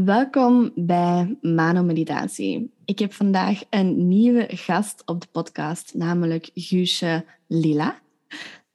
Welkom bij Mano Meditatie. Ik heb vandaag een nieuwe gast op de podcast, namelijk Guusje Lila.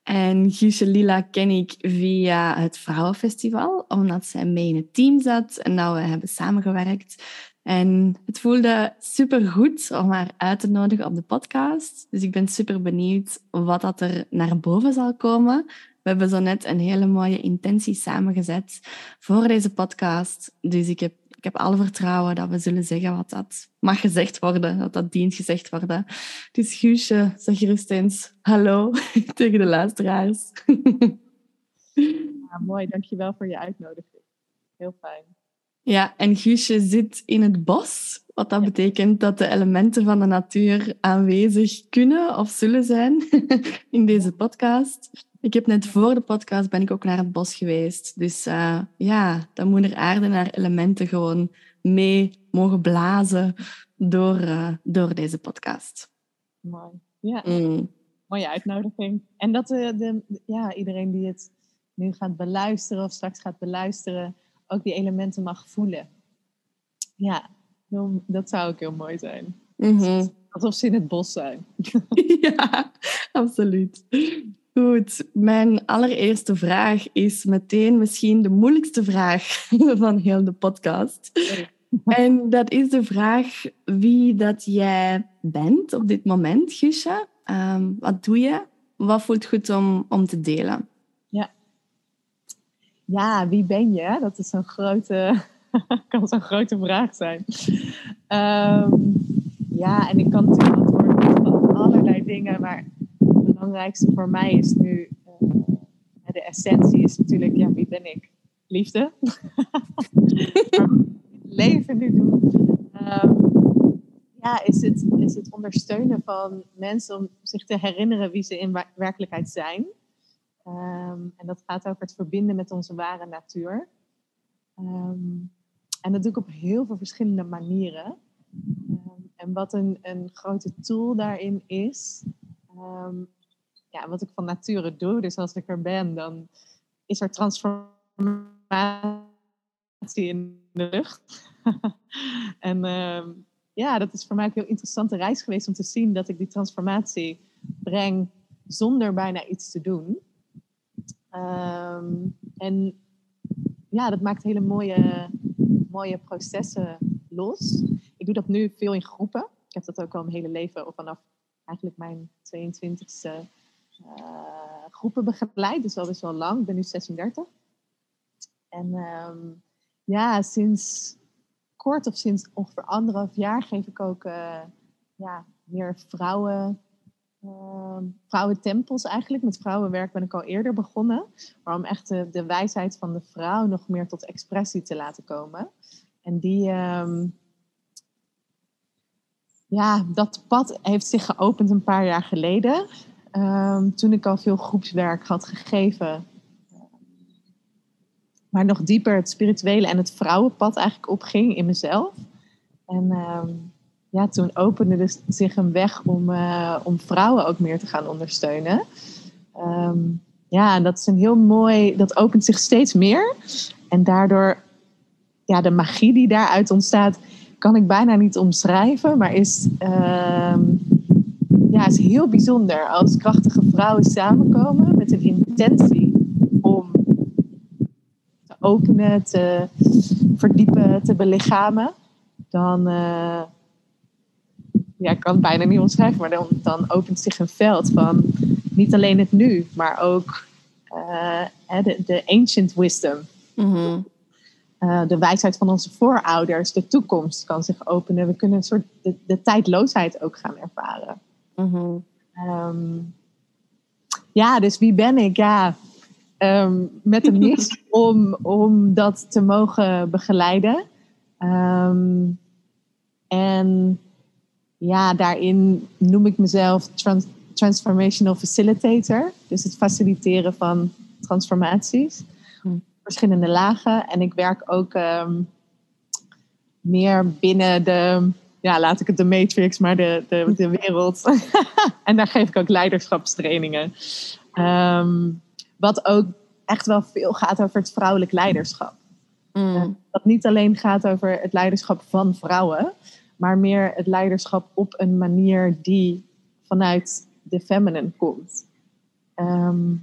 En Guusje Lila ken ik via het Vrouwenfestival, omdat zij mee in het team zat en dat we hebben samengewerkt. En het voelde super goed om haar uit te nodigen op de podcast. Dus ik ben super benieuwd wat dat er naar boven zal komen. We hebben zo net een hele mooie intentie samengezet voor deze podcast. Dus ik heb, ik heb alle vertrouwen dat we zullen zeggen wat dat mag gezegd worden, dat dat dient gezegd worden. Dus Guusje, zeg gerust eens hallo tegen de luisteraars. Ja, mooi, dankjewel voor je uitnodiging. Heel fijn. Ja, en Guusje zit in het bos, wat dat betekent dat de elementen van de natuur aanwezig kunnen of zullen zijn in deze podcast. Ik heb net voor de podcast ben ik ook naar het bos geweest. Dus uh, ja, dan moet er aarde naar elementen gewoon mee mogen blazen door, uh, door deze podcast. Mooi. Ja, mm. mooie uitnodiging. En dat de, de, ja, iedereen die het nu gaat beluisteren of straks gaat beluisteren, ook die elementen mag voelen. Ja, dat zou ook heel mooi zijn. Mm -hmm. Alsof ze in het bos zijn. ja, absoluut. Goed, mijn allereerste vraag is meteen misschien de moeilijkste vraag van heel de podcast. En dat is de vraag wie dat jij bent op dit moment, Guusje. Um, wat doe je? Wat voelt goed om, om te delen? Ja. wie ben je? Dat is een grote, kan zo'n grote vraag zijn. Um, ja, en ik kan natuurlijk antwoorden van allerlei dingen, maar belangrijkste voor mij is nu, uh, de essentie is natuurlijk, ja, wie ben ik? Liefde. leven nu doen. Um, ja, is het, is het ondersteunen van mensen om zich te herinneren wie ze in werkelijkheid zijn. Um, en dat gaat over het verbinden met onze ware natuur. Um, en dat doe ik op heel veel verschillende manieren. en wat een, een grote tool daarin is, ja, wat ik van nature doe. Dus als ik er ben, dan is er transformatie in de lucht. en ja, dat is voor mij ook een heel interessante reis geweest om te zien dat ik die transformatie breng zonder bijna iets te doen. Um, en ja, dat maakt hele mooie, mooie processen los. Ik doe dat nu veel in groepen. Ik heb dat ook al mijn hele leven, of vanaf eigenlijk mijn 22e uh, groepen begeleid. Dus al best wel lang. Ik ben nu 36. En um, ja, sinds kort of sinds ongeveer anderhalf jaar geef ik ook uh, ja, meer vrouwen, uh, vrouwentempels eigenlijk. Met vrouwenwerk ben ik al eerder begonnen. Maar om echt de, wijsheid van de vrouw nog meer tot expressie te laten komen. En die, um, ja, dat pad heeft zich geopend een paar jaar geleden. Um, toen ik al veel groepswerk had gegeven. Maar nog dieper het spirituele en het vrouwenpad eigenlijk opging in mezelf. En um, ja, toen opende dus zich een weg om, uh, om vrouwen ook meer te gaan ondersteunen. Um, ja, dat is een heel mooi, dat opent zich steeds meer. En daardoor, ja, de magie die daaruit ontstaat, kan ik bijna niet omschrijven, maar is, ja, is heel bijzonder als krachtige vrouwen samenkomen met een intentie om te openen, te verdiepen, te belichamen. Dan, uh, ja, ik kan het bijna niet omschrijven, maar dan, dan opent zich een veld van niet alleen het nu, maar ook uh, de, de ancient wisdom. Mm uh, de wijsheid van onze voorouders, de toekomst kan zich openen. We kunnen een soort de, de tijdloosheid ook gaan ervaren. Mm um, ja, dus wie ben ik? Ja, um, met een missie om, om dat te mogen begeleiden. Um, en ja, daarin noem ik mezelf trans transformational facilitator. Dus het faciliteren van transformaties. Hm. Verschillende lagen. En ik werk ook meer binnen de ja, laat ik het de Matrix, maar de, de, de wereld. en daar geef ik ook leiderschapstrainingen. Um, wat ook echt wel veel gaat over het vrouwelijk leiderschap. Mm. Dat niet alleen gaat over het leiderschap van vrouwen, maar meer het leiderschap op een manier die vanuit de feminine komt. Ehm,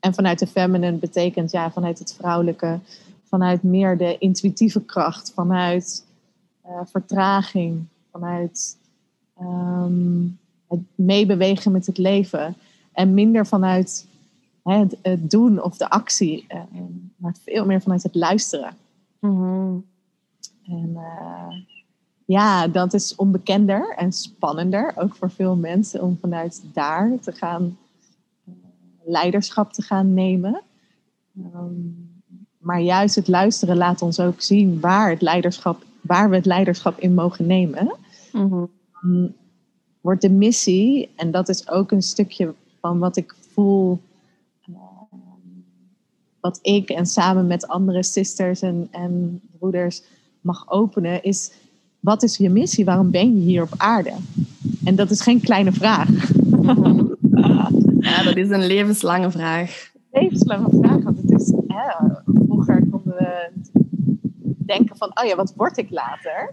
en vanuit de feminine betekent ja, vanuit het vrouwelijke, vanuit meer de intuïtieve kracht, vanuit eh, vertraging, vanuit ehm, het meebewegen met het leven. En minder vanuit hè, het, het doen of de actie, eh, maar veel meer vanuit het luisteren. Mhm. En eh, ja, dat is onbekender en spannender, ook voor veel mensen, om vanuit daar te gaan eh, leiderschap te gaan nemen. Ehm, maar juist het luisteren laat ons ook zien waar, het leiderschap, waar we het leiderschap in mogen nemen. Mhm. Wordt de missie, en dat is ook een stukje van wat ik voel, eh, wat ik en samen met andere sisters en, en broeders mag openen, is wat is je missie? Waarom ben je hier op aarde? En dat is geen kleine vraag. Ja, dat is een levenslange vraag. levenslange vraag. Want het is, hè, vroeger konden we denken van, oh ja, wat word ik later?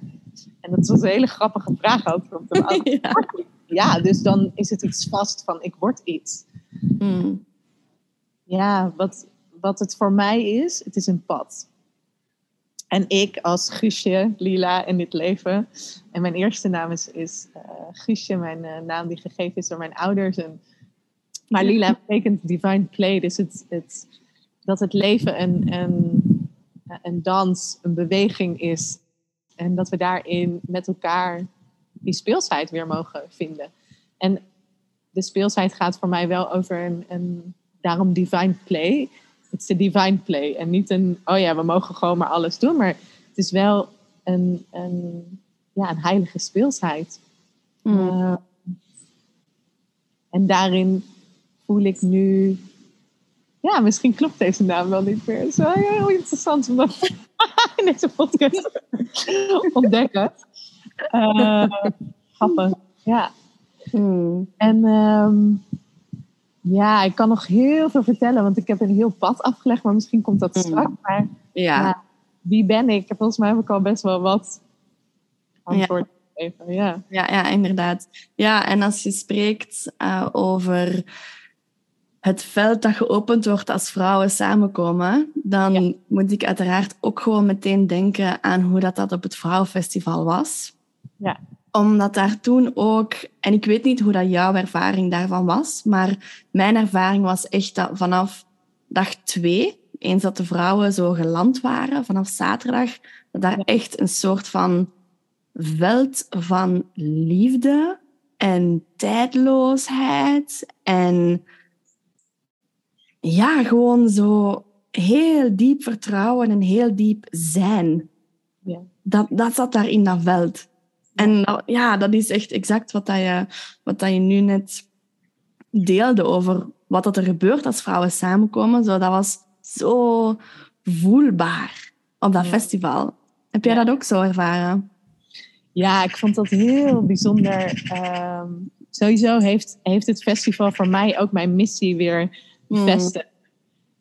En dat was een hele grappige vraag ook. Ja. Ja, dus dan is het iets vast van, ik word iets. Mm. Ja, wat, wat het voor mij is, het is een pad. En ik als Guusje, Lila in dit leven. En mijn eerste naam is, is eh, Guusje, mijn eh, naam die gegeven is door mijn ouders. En, maar Lila betekent divine play. Dus het, het, dat het leven een, een, een dans, een beweging is. En dat we daarin met elkaar die speelsheid weer mogen vinden. En de speelsheid gaat voor mij wel over een, een daarom divine play. Het is de divine play. En niet een, oh ja, we mogen gewoon maar alles doen. Maar het is wel een, een, ja, een heilige speelsheid. Mm. Uh, en daarin voel ik nu... Ja, misschien klopt deze naam wel niet meer. Het is wel heel interessant om dat in deze podcast te ontdekken. Uh, grappig, ja. Mm. En um, ja, ik kan nog heel veel vertellen, want ik heb een heel pad afgelegd, maar misschien komt dat Mm. straks. Maar Ja. ja, wie ben ik? Volgens mij heb ik al best wel wat antwoord gegeven. Ja. Ja, ja, inderdaad. Ja, en als je spreekt uh, over het veld dat geopend wordt als vrouwen samenkomen, dan Ja. moet ik uiteraard ook gewoon meteen denken aan hoe dat, dat op het Vrouwenfestival was. Ja. Omdat daar toen ook, en ik weet niet hoe dat jouw ervaring daarvan was, maar mijn ervaring was echt dat vanaf dag twee, eens dat de vrouwen zo geland waren, vanaf zaterdag, dat daar echt een soort van veld van liefde en tijdloosheid en ja, gewoon zo heel diep vertrouwen en heel diep zijn. Ja. Dat, dat zat daar in dat veld. En dat- ja, dat is echt exact wat, dat je, wat dat je nu net deelde over wat dat er gebeurt als vrouwen samenkomen. Zo, dat was zo voelbaar op dat Ja. festival. Heb jij Ja. dat ook zo ervaren? Ja, ik vond dat heel bijzonder. Ehm, sowieso heeft, heeft het festival voor mij ook mijn missie weer bevestigd.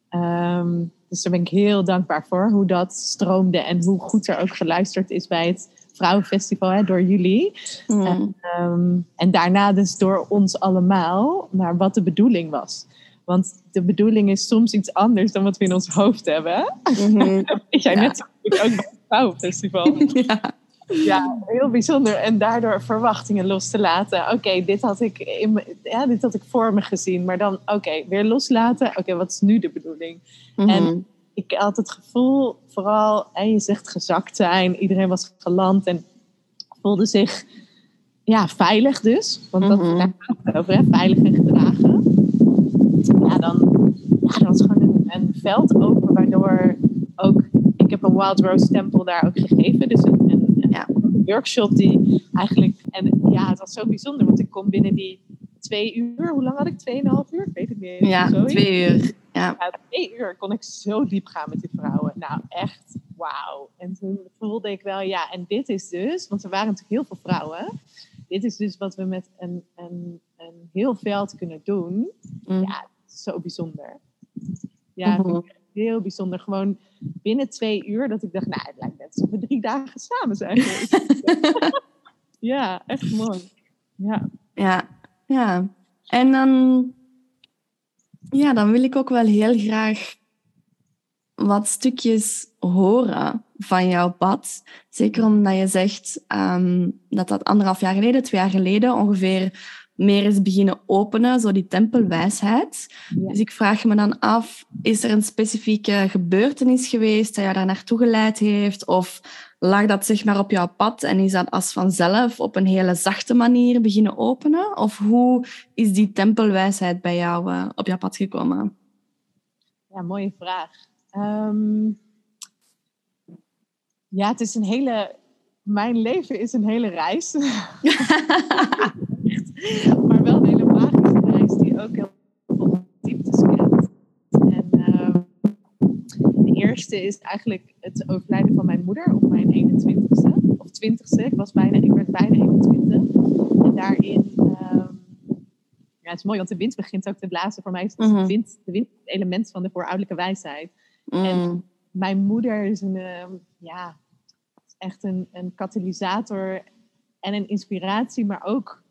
Ehm, dus daar ben ik heel dankbaar voor. Hoe dat stroomde en hoe goed er ook geluisterd is bij het Vrouwenfestival hè, door jullie. Mm. Ehm, en daarna dus door ons allemaal naar wat de bedoeling was. Want de bedoeling is soms iets anders dan wat we in ons hoofd hebben. Mhm. Weet jij Ja. net zo goed ook bij het Vrouwenfestival. ja. Ja, heel bijzonder. En daardoor verwachtingen los te laten. Oké, dit had ik in ja, dit had ik voor me gezien. Maar dan, oké, weer loslaten. Oké, wat is nu de bedoeling? Mhm. En ik had het gevoel, vooral, hè, je zegt gezakt zijn. Iedereen was geland en voelde zich ja, veilig dus. Want dat daar gaat het over, hè, veilig en gedragen. Ja, dan ja, was gewoon een, een veld open, waardoor ook... Ik heb een Wild Rose Tempel daar ook gegeven. Dus een, een, een Ja. workshop die eigenlijk... En ja, het was zo bijzonder, want ik kon binnen die twee uur... Hoe lang had ik? Tweeënhalf uur? Ik weet het niet ja, twee uur. Ja. Ja, twee uur kon ik zo diep gaan met die vrouwen. Nou, echt wauw. En toen voelde ik wel, ja, en dit is dus, want er waren natuurlijk heel veel vrouwen. Dit is dus wat we met een, een, een heel veld kunnen doen. Mm. Ja, zo bijzonder. Ja, Mhm. ik heel bijzonder. Gewoon binnen twee uur dat ik dacht, nou, het lijkt net alsof we drie dagen samen zijn ja, echt mooi. Ja. Ja, ja. En dan, ja, dan wil ik ook wel heel graag wat stukjes horen van jouw pad. Zeker omdat je zegt ehm, dat dat anderhalf jaar geleden, twee jaar geleden ongeveer meer is beginnen openen, zo die tempelwijsheid. Dus ik vraag me dan af, is er een specifieke gebeurtenis geweest dat jou daar naartoe geleid heeft? Of lag dat zeg maar op jouw pad en is dat als vanzelf op een hele zachte manier beginnen openen? Of hoe is die tempelwijsheid bij jou uh, op jouw pad gekomen? Ja, mooie vraag. Um, ja, het is een hele. Mijn leven is een hele reis. maar wel een hele magische reis die ook heel veel dieptes kent. En uh, de eerste is eigenlijk het overlijden van mijn moeder op mijn 21ste. Of 20ste. Ik, was bijna, ik werd bijna 21. En daarin. Uh, ja, het is mooi, want de wind begint ook te blazen. Voor mij is mm -hmm. de, wind, de wind het element van de voorouderlijke wijsheid. Mm. En mijn moeder is een, uh, ja, echt een, een katalysator en een inspiratie, maar ook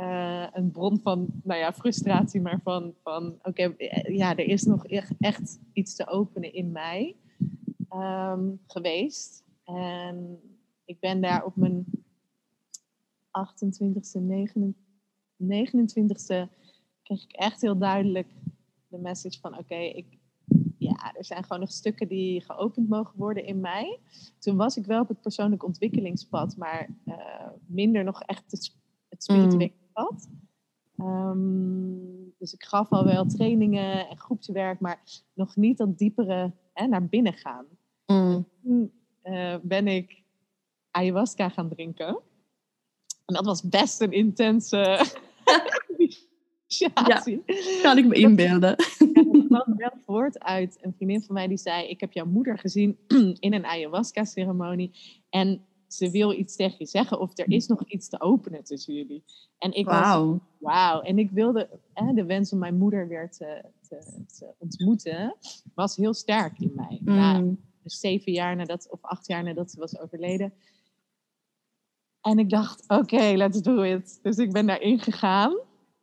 uh, een bron van, nou ja, frustratie, maar van, van oké, okay, ja, er is nog echt, echt, iets te openen in mij um, geweest. En ik ben daar op mijn 28e, 29e, kreeg ik echt heel duidelijk de message van, oké, okay, ik, ja, er zijn gewoon nog stukken die geopend mogen worden in mij. Toen was ik wel op het persoonlijk ontwikkelingspad, maar uh, minder nog echt het, het spirituele Um, dus ik gaf al wel trainingen en groepswerk, maar nog niet dat diepere hè, naar binnen gaan. Mm. Toen uh, ben ik ayahuasca gaan drinken. En dat was best een intense Ja, kan ik me inbeelden. Het kwam wel voort uit een vriendin van mij die zei: Ik heb jouw moeder gezien in een ayahuasca-ceremonie. En ze wil iets tegen je zeggen of er is nog iets te openen tussen jullie. En ik wow. was, wauw. En ik wilde, hè, de wens om mijn moeder weer te, te, te ontmoeten, was heel sterk in mij. Mm. Na, dus zeven jaar nadat, of acht jaar nadat ze was overleden. En ik dacht, oké, okay, let's do it. Dus ik ben daarin gegaan.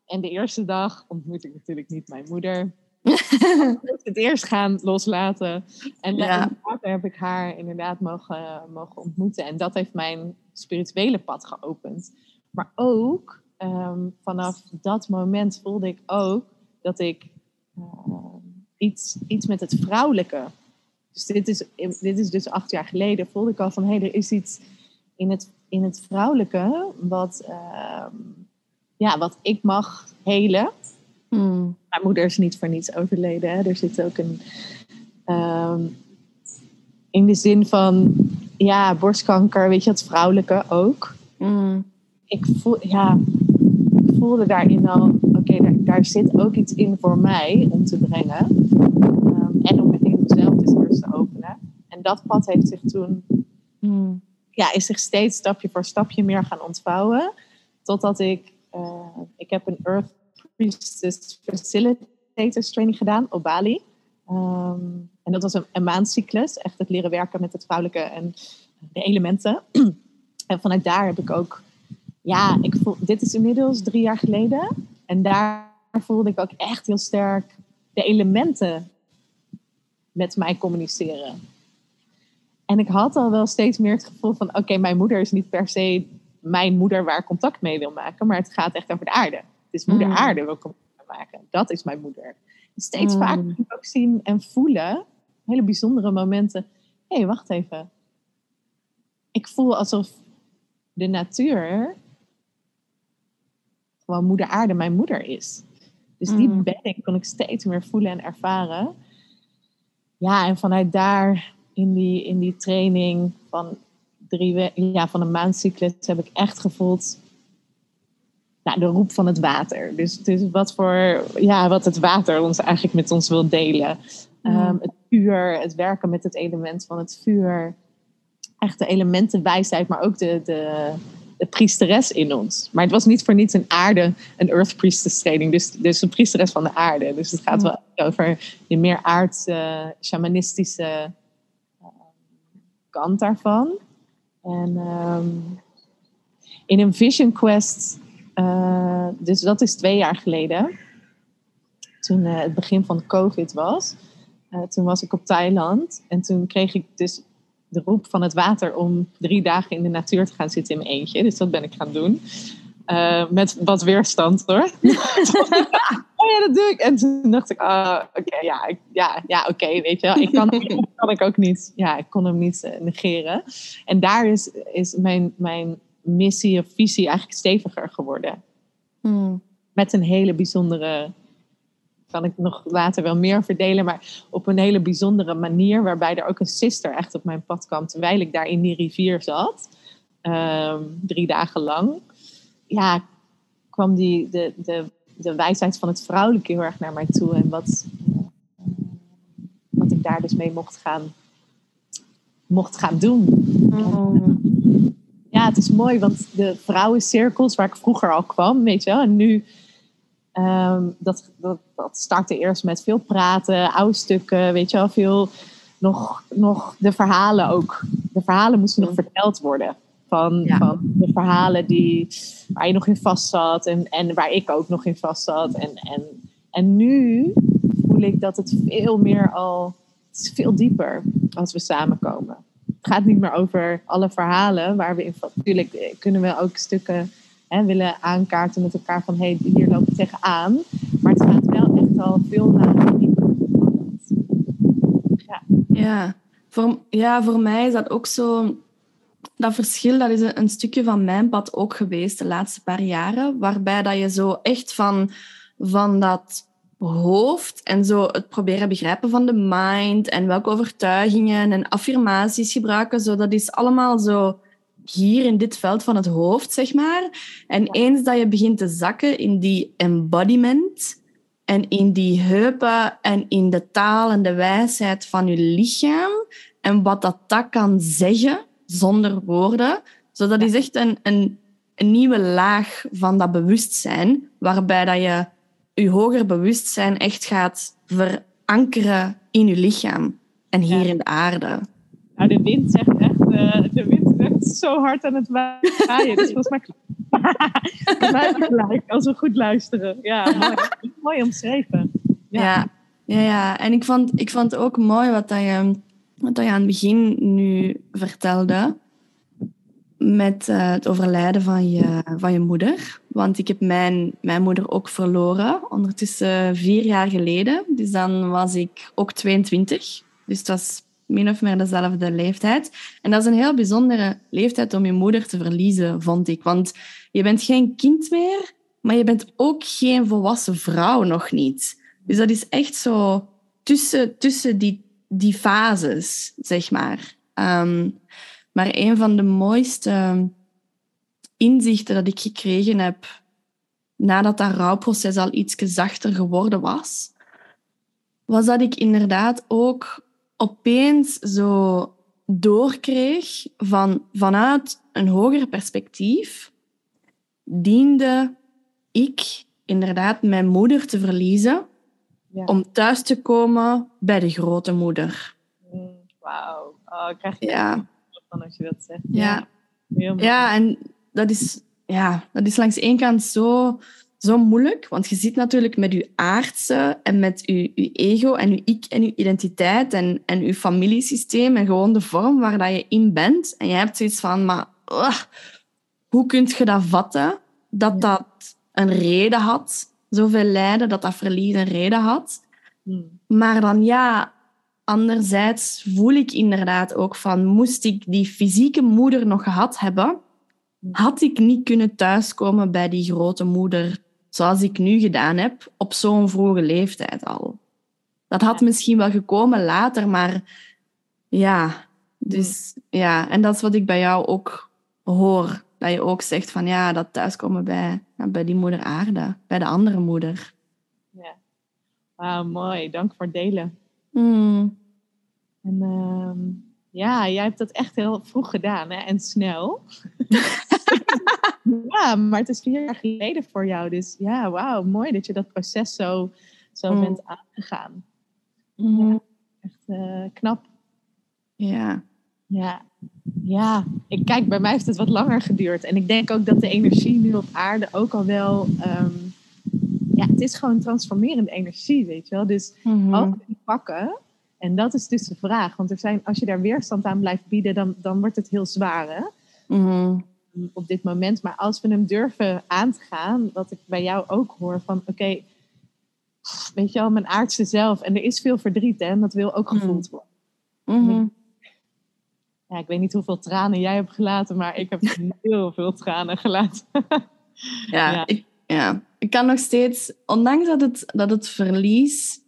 En de eerste dag ontmoet ik natuurlijk niet mijn moeder. het eerst gaan loslaten. En ja. later heb ik haar inderdaad mogen, mogen ontmoeten. En dat heeft mijn spirituele pad geopend. Maar ook um, vanaf dat moment voelde ik ook dat ik uh, iets, iets met het vrouwelijke. Dus dit is, dit is dus acht jaar geleden. Voelde ik al van hé, hey, er is iets in het, in het vrouwelijke wat. Uh, ja, wat ik mag helen. Mm. Mijn moeder is niet voor niets overleden. Hè. Er zit ook een. Um, in de zin van. Ja, borstkanker, weet je, het vrouwelijke ook. Mm. Ik, voel, ja, ik voelde daarin al. Oké, okay, daar, daar, zit ook iets in voor mij om te brengen. Um, en om in mezelf dus eerst te openen. En dat pad heeft zich toen. Mm. Ja, is zich steeds stapje voor stapje meer gaan ontvouwen. Totdat ik uh, ik heb een Earth Priestess Facilitators training gedaan op Bali. Um, en dat was een, een maandcyclus. Echt het leren werken met het vrouwelijke en de elementen. en vanuit daar heb ik ook... Ja, ik voel, dit is inmiddels drie jaar geleden. En daar voelde ik ook echt heel sterk de elementen met mij communiceren. En ik had al wel steeds meer het gevoel van: oké, mijn moeder is niet per se mijn moeder waar ik contact mee wil maken, maar het gaat echt over de aarde. Het is moeder mm. aarde wil maken. Dat is mijn moeder. Steeds mm. vaker ook zien en voelen, hele bijzondere momenten. Hé, hey, wacht even. Ik voel alsof de natuur gewoon moeder aarde mijn moeder is. Dus die mm. bedding kon ik steeds meer voelen en ervaren. Ja, en vanuit daar in die, in die training van drie ja, van een maandcyclus heb ik echt gevoeld nou, de roep van het water. Dus, dus wat, voor, ja, wat het water ons eigenlijk met ons wil delen. Um, het vuur, het werken met het element van het vuur. Echt de elementenwijsheid, maar ook de, de, de priesteres in ons. Maar het was niet voor niets een aarde, een earth priestess training. Dus, dus een priesteres van de aarde. Dus het gaat wel over die meer aardse, shamanistische uh, kant daarvan. En ehm, in een Vision Quest, uh, dus dat is twee jaar geleden, toen uh, het begin van COVID was. toen was ik op Thailand en toen kreeg ik dus de roep van het water om drie dagen in de natuur te gaan zitten in mijn eentje. Dus dat ben ik gaan doen. Met wat weerstand hoor. oh ja, dat doe ik. En toen dacht ik, ah, oké, ja, ja, ja oké, weet je wel. Ik kan, kan ik ook niet, ja, ik kon hem niet negeren. En daar is, is mijn, mijn missie of visie eigenlijk steviger geworden. Hmm. Met een hele bijzondere, kan ik nog later wel meer verdelen, maar op een hele bijzondere manier, waarbij er ook een sister echt op mijn pad kwam, terwijl ik daar in die rivier zat, um, drie dagen lang ja, kwam die, de, de, de wijsheid van het vrouwelijke heel erg naar mij toe. En wat, wat ik daar dus mee mocht gaan, mocht gaan doen. Oh. Ja, het is mooi, want de vrouwencirkels waar ik vroeger al kwam, weet je wel, en nu. Um, dat, dat, dat startte eerst met veel praten, oude stukken, weet je wel, veel nog, nog de verhalen ook. De verhalen moesten nog verteld worden. Van, van de verhalen die, waar je nog in vast zat en, en waar ik ook nog in vast zat. En, en, en nu voel ik dat het veel meer al, het is veel dieper als we samenkomen. Gaat niet meer over alle verhalen waar we in Natuurlijk eh, kunnen we ook stukken hè, willen aankaarten met elkaar van hé, hey, hier loop ik tegenaan. Maar het gaat wel echt al veel naar. Ja. Ja. Voor, ja, voor mij is dat ook zo dat verschil dat is een, stukje van mijn pad ook geweest de laatste paar jaren, waarbij dat je zo echt van, van dat hoofd en zo het proberen begrijpen van de mind en welke overtuigingen en affirmaties gebruiken, zo, dat is allemaal zo hier in dit veld van het hoofd, zeg maar. En eens dat je begint te zakken in die embodiment en in die heupen en in de taal en de wijsheid van je lichaam en wat dat, dat kan zeggen, zonder woorden. Zo, dat is echt een, een, een nieuwe laag van dat bewustzijn, waarbij dat je je hoger bewustzijn echt gaat verankeren in je lichaam en hier in de aarde. Nou, de wind zegt echt, uh, de wind is echt zo hard aan het waaien. Dus volgens mij volgens gelijk, als we goed luisteren. Ja, mooi, mooi omschreven. Ja. ja. Ja, ja, en ik vond, ik vond ook mooi wat dat je wat je aan het begin nu vertelde met uh, het overlijden van je, van je moeder. Want ik heb mijn, mijn moeder ook verloren, ondertussen vier jaar geleden. Dus dan was ik ook 22. Dus het was min of meer dezelfde leeftijd. En dat is een heel bijzondere leeftijd om je moeder te verliezen, vond ik. Want je bent geen kind meer, maar je bent ook geen volwassen vrouw nog niet. Dus dat is echt zo tussen, tussen die die fases, zeg maar. Ehm, maar een van de mooiste inzichten dat ik gekregen heb nadat dat rouwproces al iets zachter geworden was, was dat ik inderdaad ook opeens zo doorkreeg van vanuit een hoger perspectief diende ik inderdaad mijn moeder te verliezen om thuis te komen bij de grote moeder. Mm, wauw. Oh, ik krijg je ja. Van als je dat zegt. Ja, ja. ja en dat is, ja, dat is langs één kant zo, zo moeilijk, want je zit natuurlijk met je aardse en met je, je ego en je ik en je identiteit en, en je familiesysteem en gewoon de vorm waar dat je in bent. En je hebt zoiets van, maar hoe kun je dat vatten? Dat dat een reden had zoveel lijden, dat dat verlies een reden had. Hmm. Maar dan ja, anderzijds voel ik inderdaad ook van, moest ik die fysieke moeder nog gehad hebben, had ik niet kunnen thuiskomen bij die grote moeder zoals ik nu gedaan heb, op zo'n vroege leeftijd al. Dat had misschien wel gekomen later, maar ja, dus hmm. ja, en dat is wat ik bij jou ook hoor dat je ook zegt van ja, dat thuiskomen bij, bij die moeder aarde, bij de andere moeder. Ja, wauw, mooi. Dank voor het delen. Mm. En ehm, ja, jij hebt dat echt heel vroeg gedaan hè? en snel. ja, maar het is vier jaar geleden voor jou. Dus ja, wauw, mooi dat je dat proces zo, zo Mm. bent aangegaan. Mhm. Echt eh, knap. Ja. Ja. ja, ik kijk, bij mij heeft het wat langer geduurd. En ik denk ook dat de energie nu op aarde ook al wel. ehm, ja, het is gewoon transformerende energie, weet je wel. Dus Mhm. we die pakken, en dat is dus de vraag. Want er zijn, als je daar weerstand aan blijft bieden, dan, dan wordt het heel zwaar hè, Mhm. op dit moment. Maar als we hem durven aan te gaan, wat ik bij jou ook hoor, van oké, weet je wel, mijn aardse zelf. En er is veel verdriet hè, en dat wil ook gevoeld worden. Mhm. Ja, ik weet niet hoeveel tranen jij hebt gelaten, maar ik heb heel veel tranen gelaten. Ja, Ja. Ik, ja, ik kan nog steeds, ondanks dat het, dat het verlies,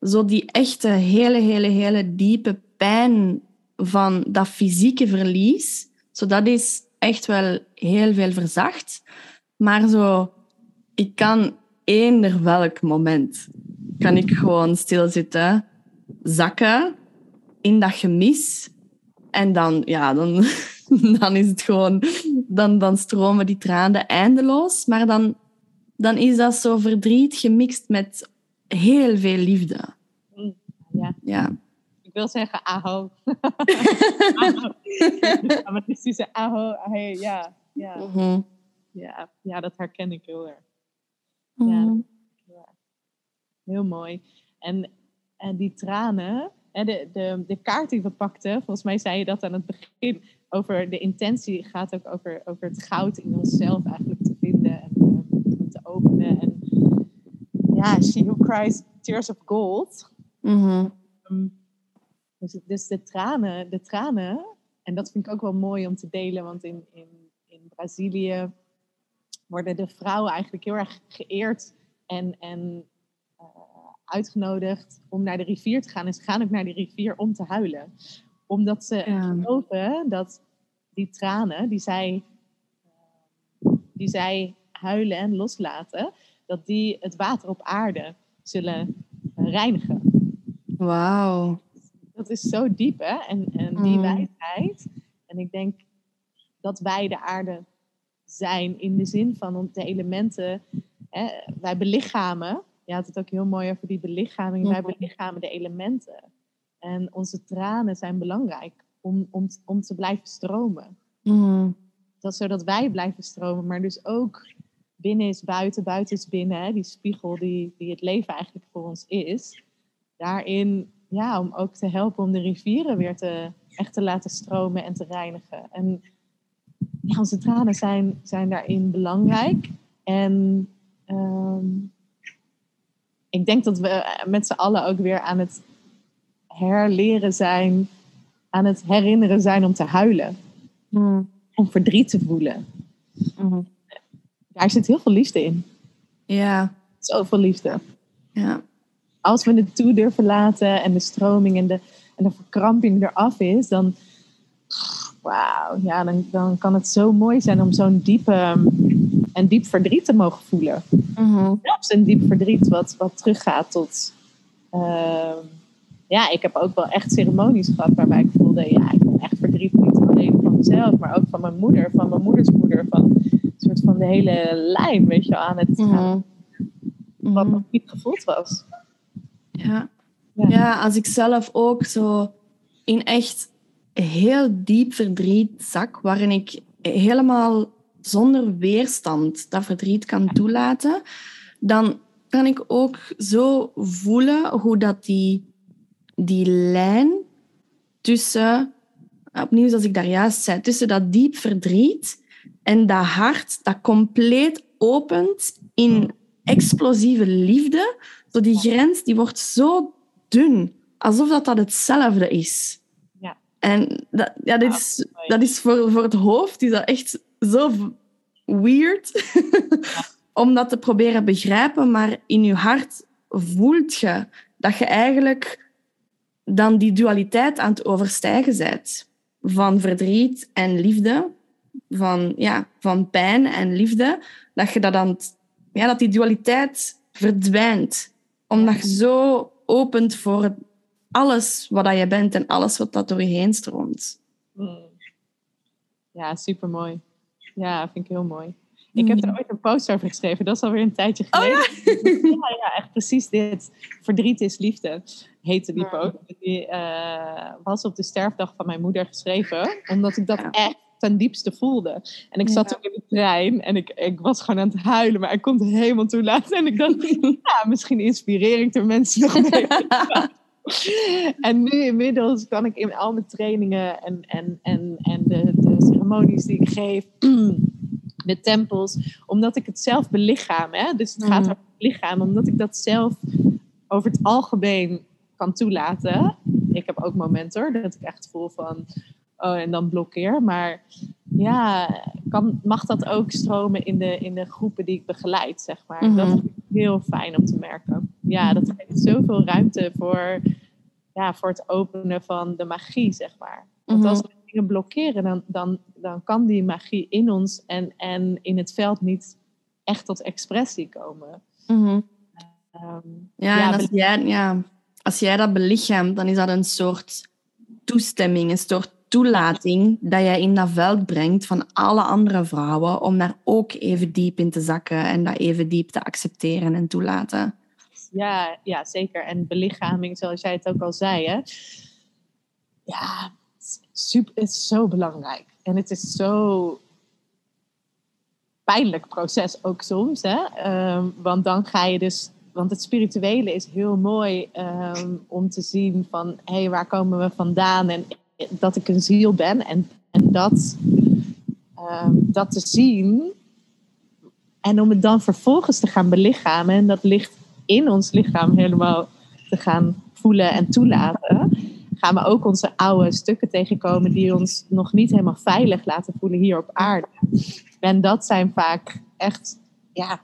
zo die echte, hele, hele, hele diepe pijn van dat fysieke verlies, zo dat is echt wel heel veel verzacht. Maar zo, ik kan eender welk moment, kan ik gewoon stilzitten, zakken in dat gemis. En dan, ja, dan, dan is het gewoon, dan, dan stromen die tranen eindeloos. Maar dan, dan is dat zo verdriet gemixt met heel veel liefde. Ja. Ja. Ik wil zeggen aho. aho. Ja, maar het is diese aho, hey, ja, ja, Mhm. ja, ja, dat herken ik heel erg. Mhm. Heel mooi. En, en die tranen, de, de, de kaart die we pakten, volgens mij zei je dat aan het begin, over de intentie gaat ook over, over het goud in onszelf eigenlijk te vinden en openen. En ja, She Who Cries Tears of Gold. Mhm. Um, dus, dus de tranen, de tranen, en dat vind ik ook wel mooi om te delen, want in, in, in Brazilië worden de vrouwen eigenlijk heel erg geëerd en, en eh, uitgenodigd om naar de rivier te gaan. En ze gaan ook naar de rivier om te huilen. Omdat ze Ja. geloven dat die tranen die zij, eh, die zij huilen en loslaten, dat die het water op aarde zullen reinigen. Wauw. Dat is zo diep, hè? En, en die Mm. wijsheid. En ik denk dat wij de aarde zijn in de zin van de elementen. Hè? Wij belichamen. Je had het ook heel mooi over die belichaming. Wij Mhm. belichamen de elementen. En onze tranen zijn belangrijk om, om, om te blijven stromen. Mhm. Dat zodat wij blijven stromen, maar dus ook binnen is buiten, buiten is binnen. Hè? Die spiegel die, die het leven eigenlijk voor ons is. Daarin, ja, om ook te helpen om de rivieren weer te, echt te laten stromen en te reinigen. En ja, onze tranen zijn, zijn daarin belangrijk. En ehm, ik denk dat we met z'n allen ook weer aan het herleren zijn, aan het herinneren zijn om te huilen Mhm. om verdriet te voelen. Mhm. Daar zit heel veel liefde in. Ja. Zoveel liefde. Ja. Als we het toe durven laten en de stroming en de, en de verkramping eraf is, dan, wauw, ja, dan, dan kan het zo mooi zijn om zo'n diepe en diep verdriet te mogen voelen. Mhm. Zelfs een diep verdriet wat, wat teruggaat tot. ehm, ja, ik heb ook wel echt ceremonies gehad waarbij ik voelde, ja, ik ben echt niet alleen van mezelf, maar ook van mijn moeder, van mijn moeders moeder, van een soort van de hele lijn, weet je, wel, aan het Mhm. wat Mhm. nog niet gevoeld was. Ja. Ja. ja, als ik zelf ook zo in echt heel diep verdriet zak, waarin ik helemaal zonder weerstand dat verdriet kan toelaten, dan kan ik ook zo voelen hoe dat die, die lijn tussen, opnieuw zoals ik daar juist zei, tussen dat diep verdriet en dat hart dat compleet opent in explosieve liefde, zo die grens die wordt zo dun, alsof dat, dat hetzelfde is. Ja. En dat, ja, dit is, dat is voor, voor het hoofd is dat echt zo weird om dat te proberen begrijpen, maar in je hart voelt je dat je eigenlijk dan die dualiteit aan het overstijgen bent. Van verdriet en liefde, van, ja, van pijn en liefde, dat je dat het ja, dat die dualiteit verdwijnt. Omdat je zo opent voor alles wat dat je bent en alles wat dat door je heen stroomt. Ja, super mooi. Ja, vind ik heel mooi. Ik heb er ooit een post over geschreven. Dat is alweer een tijdje Oh geleden. ja? ja, echt precies dit. Verdriet is liefde, heette die post. Die eh, was op de sterfdag van mijn moeder geschreven. Omdat ik dat Ja. echt ten diepste voelde. En ik zat ook in de trein en ik, ik was gewoon aan het huilen. Maar ik kon het helemaal toelaten. En ik dacht, ja, misschien inspireer ik de mensen nog mee. En nu inmiddels kan ik in al mijn trainingen en, en, en, en de, de ceremonies die ik geef, de tempels, omdat ik het zelf belichaam. Hè? Dus het gaat Mhm. over het lichaam, omdat ik dat zelf over het algemeen kan toelaten. Ik heb ook momenten hoor, dat ik echt voel van, oh en dan blokkeer. Maar ja, kan, mag dat ook stromen in de, in de groepen die ik begeleid, zeg maar. Dat Mhm. vind ik heel fijn om te merken. Ja, dat geeft zoveel ruimte voor, ja, voor het openen van de magie, zeg maar. Want Mhm. als we dingen blokkeren, dan, dan, dan kan die magie in ons en, en in het veld niet echt tot expressie komen. Mhm. Ehm, Ja, als jij, ja, als jij dat belichaamt, dan is dat een soort toestemming, een soort toelating dat jij in dat veld brengt van alle andere vrouwen om daar ook even diep in te zakken en dat even diep te accepteren en toelaten. Ja, ja, zeker. En belichaming, zoals jij het ook al zei, hè. Ja, super, het is zo belangrijk. En het is zo pijnlijk proces ook soms, hè. Ehm, want dan ga je dus... Want het spirituele is heel mooi ehm, om te zien van... Hé, hey, waar komen we vandaan? En dat ik een ziel ben. En, en dat, ehm, dat te zien... En om het dan vervolgens te gaan belichamen. En dat ligt in ons lichaam helemaal te gaan voelen en toelaten, gaan we ook onze oude stukken tegenkomen die ons nog niet helemaal veilig laten voelen hier op aarde. En dat zijn vaak echt, ja,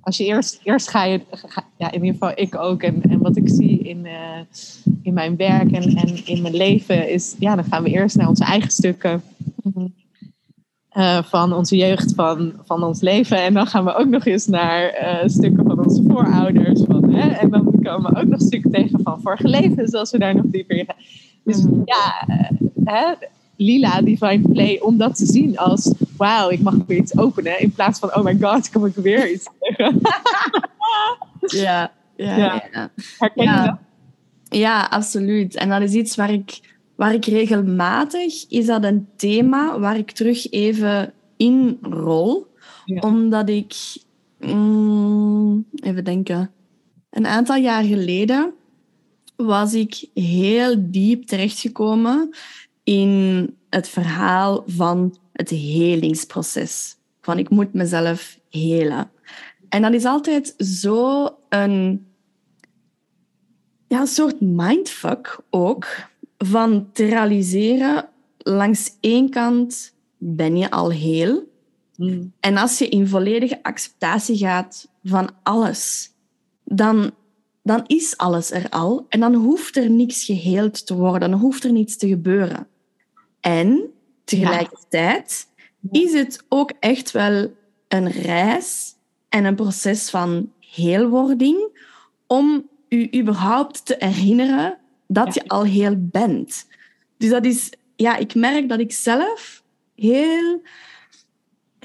als je eerst, eerst ga je, ga- ja, in ieder geval ik ook, en, en wat ik zie in, eh, in mijn werk en, en in mijn leven is, ja, dan gaan we eerst naar onze eigen stukken eh, van onze jeugd, van, van ons leven. En dan gaan we ook nog eens naar eh, stukken onze voorouders. Van, hè? En dan komen we ook nog stukken tegen van vorige levens, als we daar nog dieper in gaan. Dus Mhm. ja, eh, hè? Lila Divine Play, om dat te zien als, wauw, ik mag weer iets openen. In plaats van, oh my god, kom ik weer iets tegen. Ja, ja, Ja. ja. Herken je dat? Ja, absoluut. En dat is iets waar ik, waar ik regelmatig, is dat een thema waar ik terug even in rol. Ja. Omdat ik, mm, even denken, een aantal jaar geleden was ik heel diep terechtgekomen in het verhaal van het helingsproces. Van ik moet mezelf helen. En dat is altijd zo een ja, een soort mindfuck ook. Van te realiseren, langs één kant ben je al heel. Mm. En als je in volledige acceptatie gaat van alles, dan, dan is alles er al. En dan hoeft er niks geheeld te worden, dan hoeft er niets te gebeuren. En tegelijkertijd is het ook echt wel een reis en een proces van heelwording om u überhaupt te herinneren dat Ja. je al heel bent. Dus dat is, ja, ik merk dat ik zelf heel,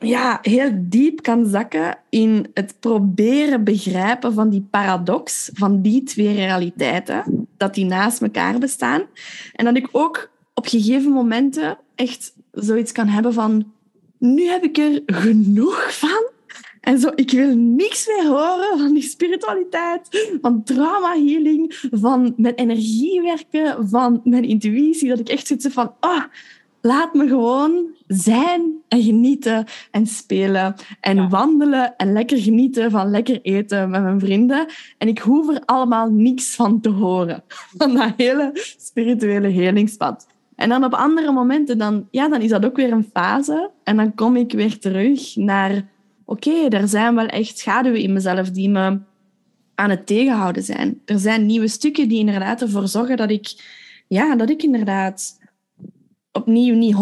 ja, heel diep kan zakken in het proberen begrijpen van die paradox, van die twee realiteiten, dat die naast elkaar bestaan. En dat ik ook op gegeven momenten echt zoiets kan hebben van, nu heb ik er genoeg van. En zo, ik wil niks meer horen van die spiritualiteit, van trauma healing, van met energie werken, van mijn intuïtie. Dat ik echt zoiets van, ah, laat me gewoon zijn en genieten en spelen en Ja. wandelen en lekker genieten van lekker eten met mijn vrienden. En ik hoef er allemaal niks van te horen, van dat hele spirituele helingspad. En dan op andere momenten, dan, ja, dan is dat ook weer een fase. En dan kom ik weer terug naar oké, er zijn wel echt schaduwen in mezelf die me aan het tegenhouden zijn. Er zijn nieuwe stukken die inderdaad ervoor zorgen dat ik, ja, dat ik inderdaad opnieuw niet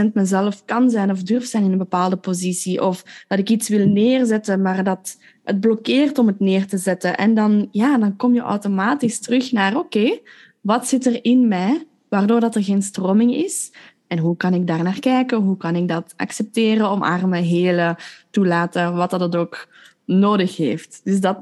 100% mezelf kan zijn of durf zijn in een bepaalde positie. Of dat ik iets wil neerzetten, maar dat het blokkeert om het neer te zetten. En dan, ja, dan kom je automatisch terug naar, oké, wat zit er in mij, waardoor dat er geen stroming is? En hoe kan ik daar naar kijken? Hoe kan ik dat accepteren, omarmen, helen, toelaten, wat dat het ook nodig heeft. Dus dat,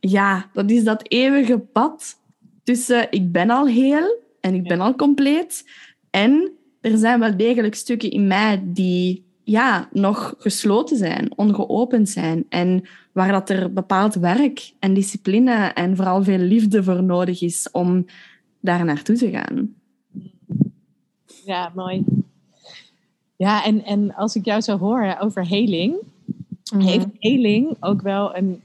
ja, dat is dat eeuwige pad tussen ik ben al heel en ik ben al compleet en er zijn wel degelijk stukken in mij die ja, nog gesloten zijn, ongeopend zijn. En waar dat er bepaald werk en discipline en vooral veel liefde voor nodig is om daar naartoe te gaan. Ja, mooi. Ja, en, en als ik jou zo hoor over heling, mm heeft heling ook wel een.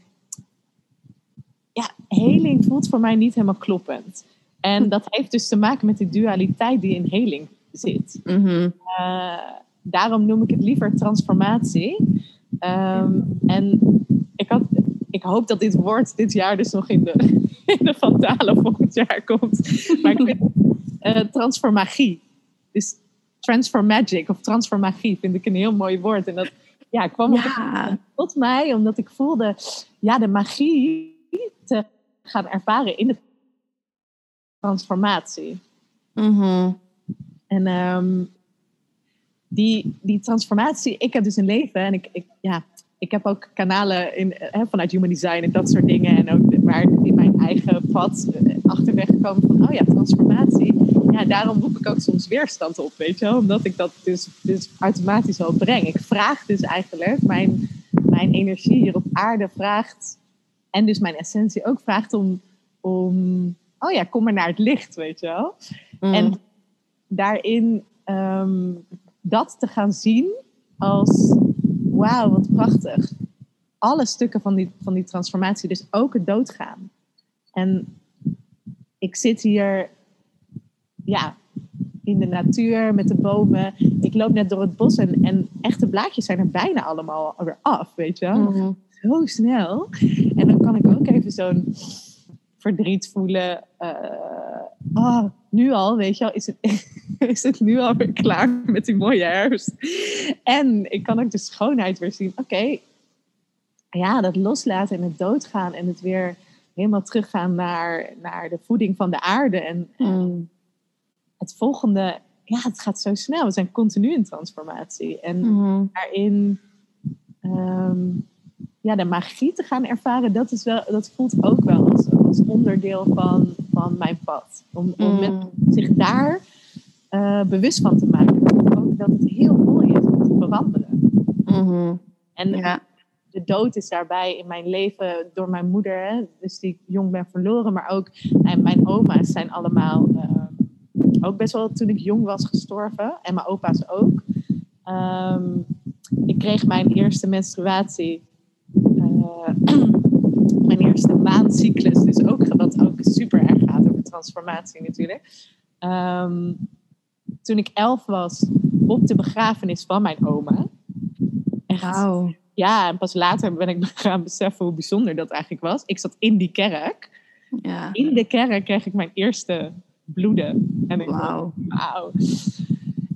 Ja, heling voelt voor mij niet helemaal kloppend. En dat heeft dus te maken met de dualiteit die in heling zit. Mm daarom noem ik het liever transformatie. Ehm, en ik, had, ik hoop dat dit woord dit jaar dus nog in de, in de Fantale volgend jaar komt. Maar ik vind uh, transformagie. Dus transformagic of transformagie vind ik een heel mooi woord. En dat ja, kwam ja. tot mij omdat ik voelde ja, de magie te gaan ervaren in de transformatie. Mm En um, die, die transformatie, ik heb dus een leven en ik, ik, ja, ik heb ook kanalen in, hè, vanuit human design en dat soort dingen. En ook waar in mijn eigen pad eh, gekomen van, oh ja, transformatie. Ja, daarom roep ik ook soms weerstand op, weet je wel. Omdat ik dat dus, dus automatisch al breng. Ik vraag dus eigenlijk, mijn, mijn energie hier op aarde vraagt, en dus mijn essentie ook vraagt om, om oh ja, kom maar naar het licht, weet je wel. Mm. En daarin ehm, dat te gaan zien als wauw, wat prachtig. Alle stukken van die, van die transformatie, dus ook het doodgaan. En ik zit hier, ja, in de natuur met de bomen. Ik loop net door het bos en, en echte blaadjes zijn er bijna allemaal weer af, weet je wel. Mhm. Zo snel. En dan kan ik ook even zo'n verdriet voelen. Uh, nu al, weet je wel, is het, is het nu alweer klaar met die mooie herfst. En ik kan ook de schoonheid weer zien. Oké, ja, dat loslaten en het doodgaan en het weer helemaal teruggaan naar, naar de voeding van de aarde. En, mm. het volgende, ja, het gaat zo snel. We zijn continu in transformatie. En mm-hmm. daarin ehm, ja, de magie te gaan ervaren, dat, is wel, dat voelt ook wel als, als onderdeel van, van mijn pad. Om, om met mm. zich daar uh, bewust van te maken. Ook dat het heel mooi is om te veranderen. Mm-hmm. En ja. de dood is daarbij in mijn leven door mijn moeder, hè, dus die ik jong ben verloren, maar ook en mijn oma's zijn allemaal uh, ook best wel toen ik jong was gestorven en mijn opa's ook. Um, ik kreeg mijn eerste menstruatie, uh, mijn eerste maandcyclus, dus ook wat ook super erg gaat over transformatie natuurlijk. Um, toen ik elf was op de begrafenis van mijn oma. Echt, Ja, en pas later ben ik gaan beseffen hoe bijzonder dat eigenlijk was. Ik zat in die kerk. Ja. In de kerk kreeg ik mijn eerste bloeden. En Wauw. Wauw.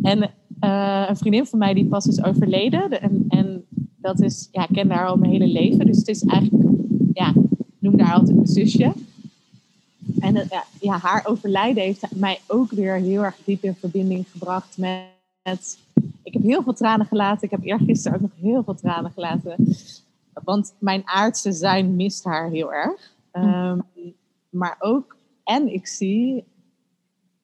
En uh, een vriendin van mij die pas is overleden. En, en dat is, ja, ik ken haar al mijn hele leven. Dus het is eigenlijk, ja, noem haar altijd mijn zusje. En uh, ja, haar overlijden heeft mij ook weer heel erg diep in verbinding gebracht met, Ik heb heel veel tranen gelaten. Ik heb eergisteren ook nog heel veel tranen gelaten. Want mijn aardse zijn mist haar heel erg. Um, maar ook, en ik zie,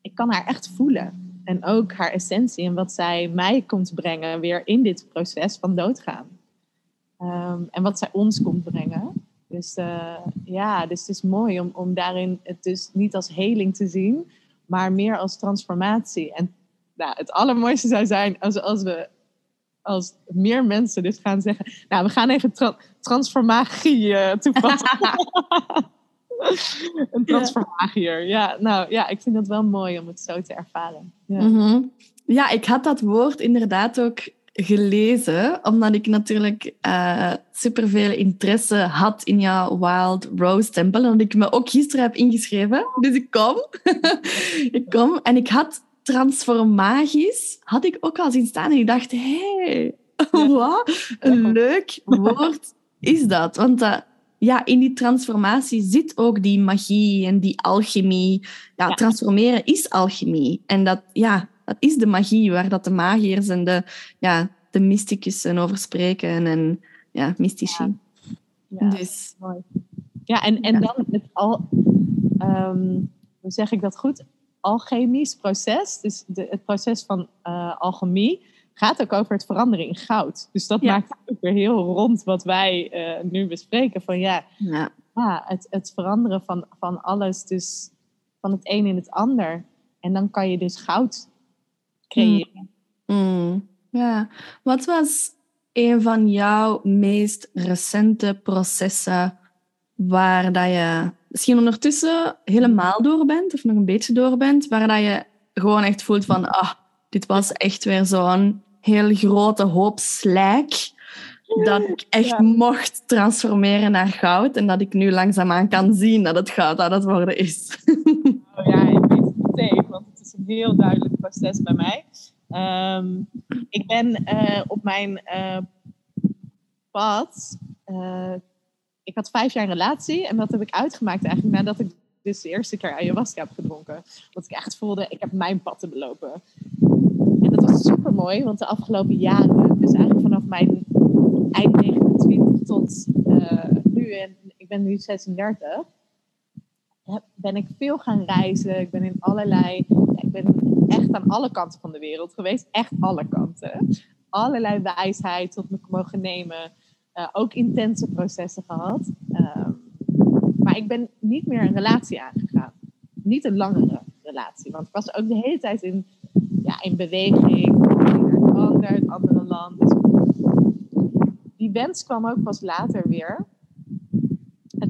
ik kan haar echt voelen. En ook haar essentie en wat zij mij komt brengen weer in dit proces van doodgaan. Um, en wat zij ons komt brengen. Dus uh, ja, dus het is mooi om, om daarin het dus niet als heling te zien, maar meer als transformatie. En nou, het allermooiste zou zijn als, als we als meer mensen dus gaan zeggen, nou, we gaan even tra transformatie uh, toepassen. een transformagier. Ja, nou ja, ik vind dat wel mooi om het zo te ervaren. Ja. Mm -hmm. ja, ik had dat woord inderdaad ook gelezen, omdat ik natuurlijk uh, superveel interesse had in jouw Wild Rose Temple. En dat ik me ook gisteren heb ingeschreven. Dus ik kom. ik kom. En ik had transformagisch, had ik ook al zien staan. En ik dacht, hé, hey, wat een leuk woord is dat. Want uh, ja, in die transformatie zit ook die magie en die alchemie. Ja, ja, transformeren is alchemie. En dat, ja, dat is de magie, waar dat de magiërs en de, ja, de mysticussen over spreken en ja, mystici. Ja, dus, mooi. Ja, en, en dan het al, um, hoe zeg ik dat goed? Alchemisch proces, dus de, het proces van uh, alchemie, gaat ook over het veranderen in goud. Dus dat maakt ook weer heel rond wat wij uh, nu bespreken. Van ja, ja. ja het, het veranderen van, van alles, dus van het een in het ander. En dan kan je dus goud creëren. Mm. Mm. Ja, wat was een van jouw meest recente processen waar dat je misschien ondertussen helemaal door bent, of nog een beetje door bent, waar dat je gewoon echt voelt van, ah, dit was echt weer zo'n heel grote hoop slijk dat ik echt mocht transformeren naar goud en dat ik nu langzaamaan kan zien dat het goud aan het worden is. Oh ja, ik weet het meteen, want het is een heel duidelijk proces bij mij. Ehm, ik ben uh, op mijn uh, pad. Uh, ik had vijf jaar een relatie en dat heb ik uitgemaakt eigenlijk nadat ik dus de eerste keer ayahuasca heb gedronken. Want ik echt voelde, ik heb mijn pad te belopen. En dat was super mooi, want de afgelopen jaren, dus eigenlijk vanaf mijn eind 29 tot nu, en ik ben nu 36, ben ik veel gaan reizen. Ik ben in allerlei, ik ben echt aan alle kanten van de wereld geweest. Echt alle kanten. Allerlei wijsheid tot me mogen nemen. Uh, ook intense processen gehad. Uh, maar ik ben niet meer een relatie aangegaan. Niet een langere relatie. Want ik was ook de hele tijd in, ja, in beweging. Naar ander, het andere land. Die wens kwam ook pas later weer.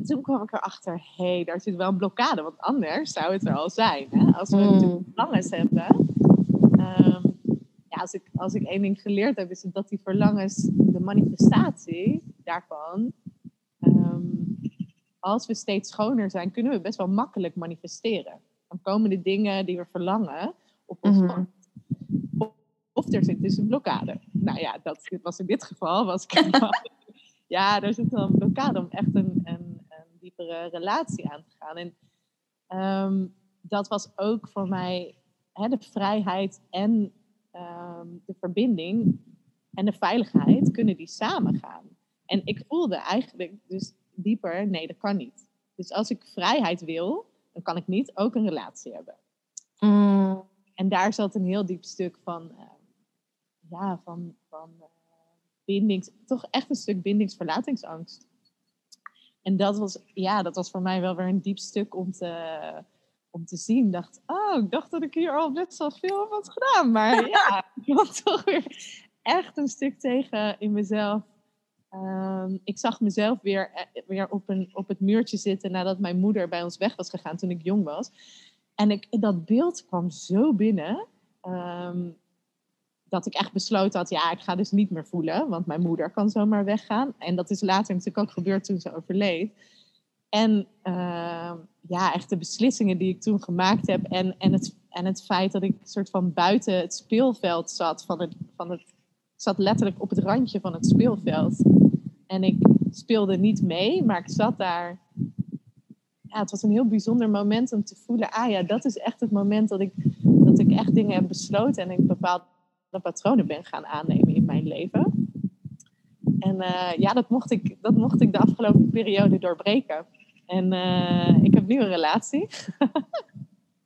En toen kwam ik erachter, hé, hey, daar zit wel een blokkade. Want anders zou het er al zijn. Hè? Als we mm. natuurlijk verlangens hebben. Um, ja, als, ik, als ik één ding geleerd heb, is het dat die verlangens, de manifestatie daarvan... Um, als we steeds schoner zijn, kunnen we best wel makkelijk manifesteren. Dan komen de dingen die we verlangen op ons mm -hmm. of, of er zit dus een blokkade. Nou ja, dat was in dit geval. Was ik ja, er zit wel een blokkade om echt een, een diepere relatie aan te gaan. En um, dat was ook voor mij hè, de vrijheid en um, de verbinding en de veiligheid, kunnen die samen gaan. En ik voelde eigenlijk dus dieper, nee, dat kan niet. Dus als ik vrijheid wil, dan kan ik niet ook een relatie hebben. Mm. En daar zat een heel diep stuk van, uh, ja, van, van uh, bindings, toch echt een stuk bindingsverlatingsangst. En dat was, ja, dat was voor mij wel weer een diep stuk om te, om te zien. Ik dacht, oh, ik dacht dat ik hier al best wel veel had gedaan. Maar ja, ik kwam toch weer echt een stuk tegen in mezelf. Um, ik zag mezelf weer, eh, weer op, een, op het muurtje zitten nadat mijn moeder bij ons weg was gegaan toen ik jong was. En ik, dat beeld kwam zo binnen. Um, dat ik echt besloten had, ja, ik ga dus niet meer voelen, want mijn moeder kan zomaar weggaan. En dat is later natuurlijk ook gebeurd toen ze overleed. En uh, ja, echt de beslissingen die ik toen gemaakt heb en, en, het, en het feit dat ik soort van buiten het speelveld zat van het, van het, zat letterlijk op het randje van het speelveld. En ik speelde niet mee, maar ik zat daar. Ja, het was een heel bijzonder moment om te voelen, ah ja, dat is echt het moment dat ik, dat ik echt dingen heb besloten en ik bepaald patronen ben gaan aannemen in mijn leven. En uh, ja, dat mocht, ik, dat mocht ik de afgelopen periode doorbreken. En uh, ik heb nu een relatie.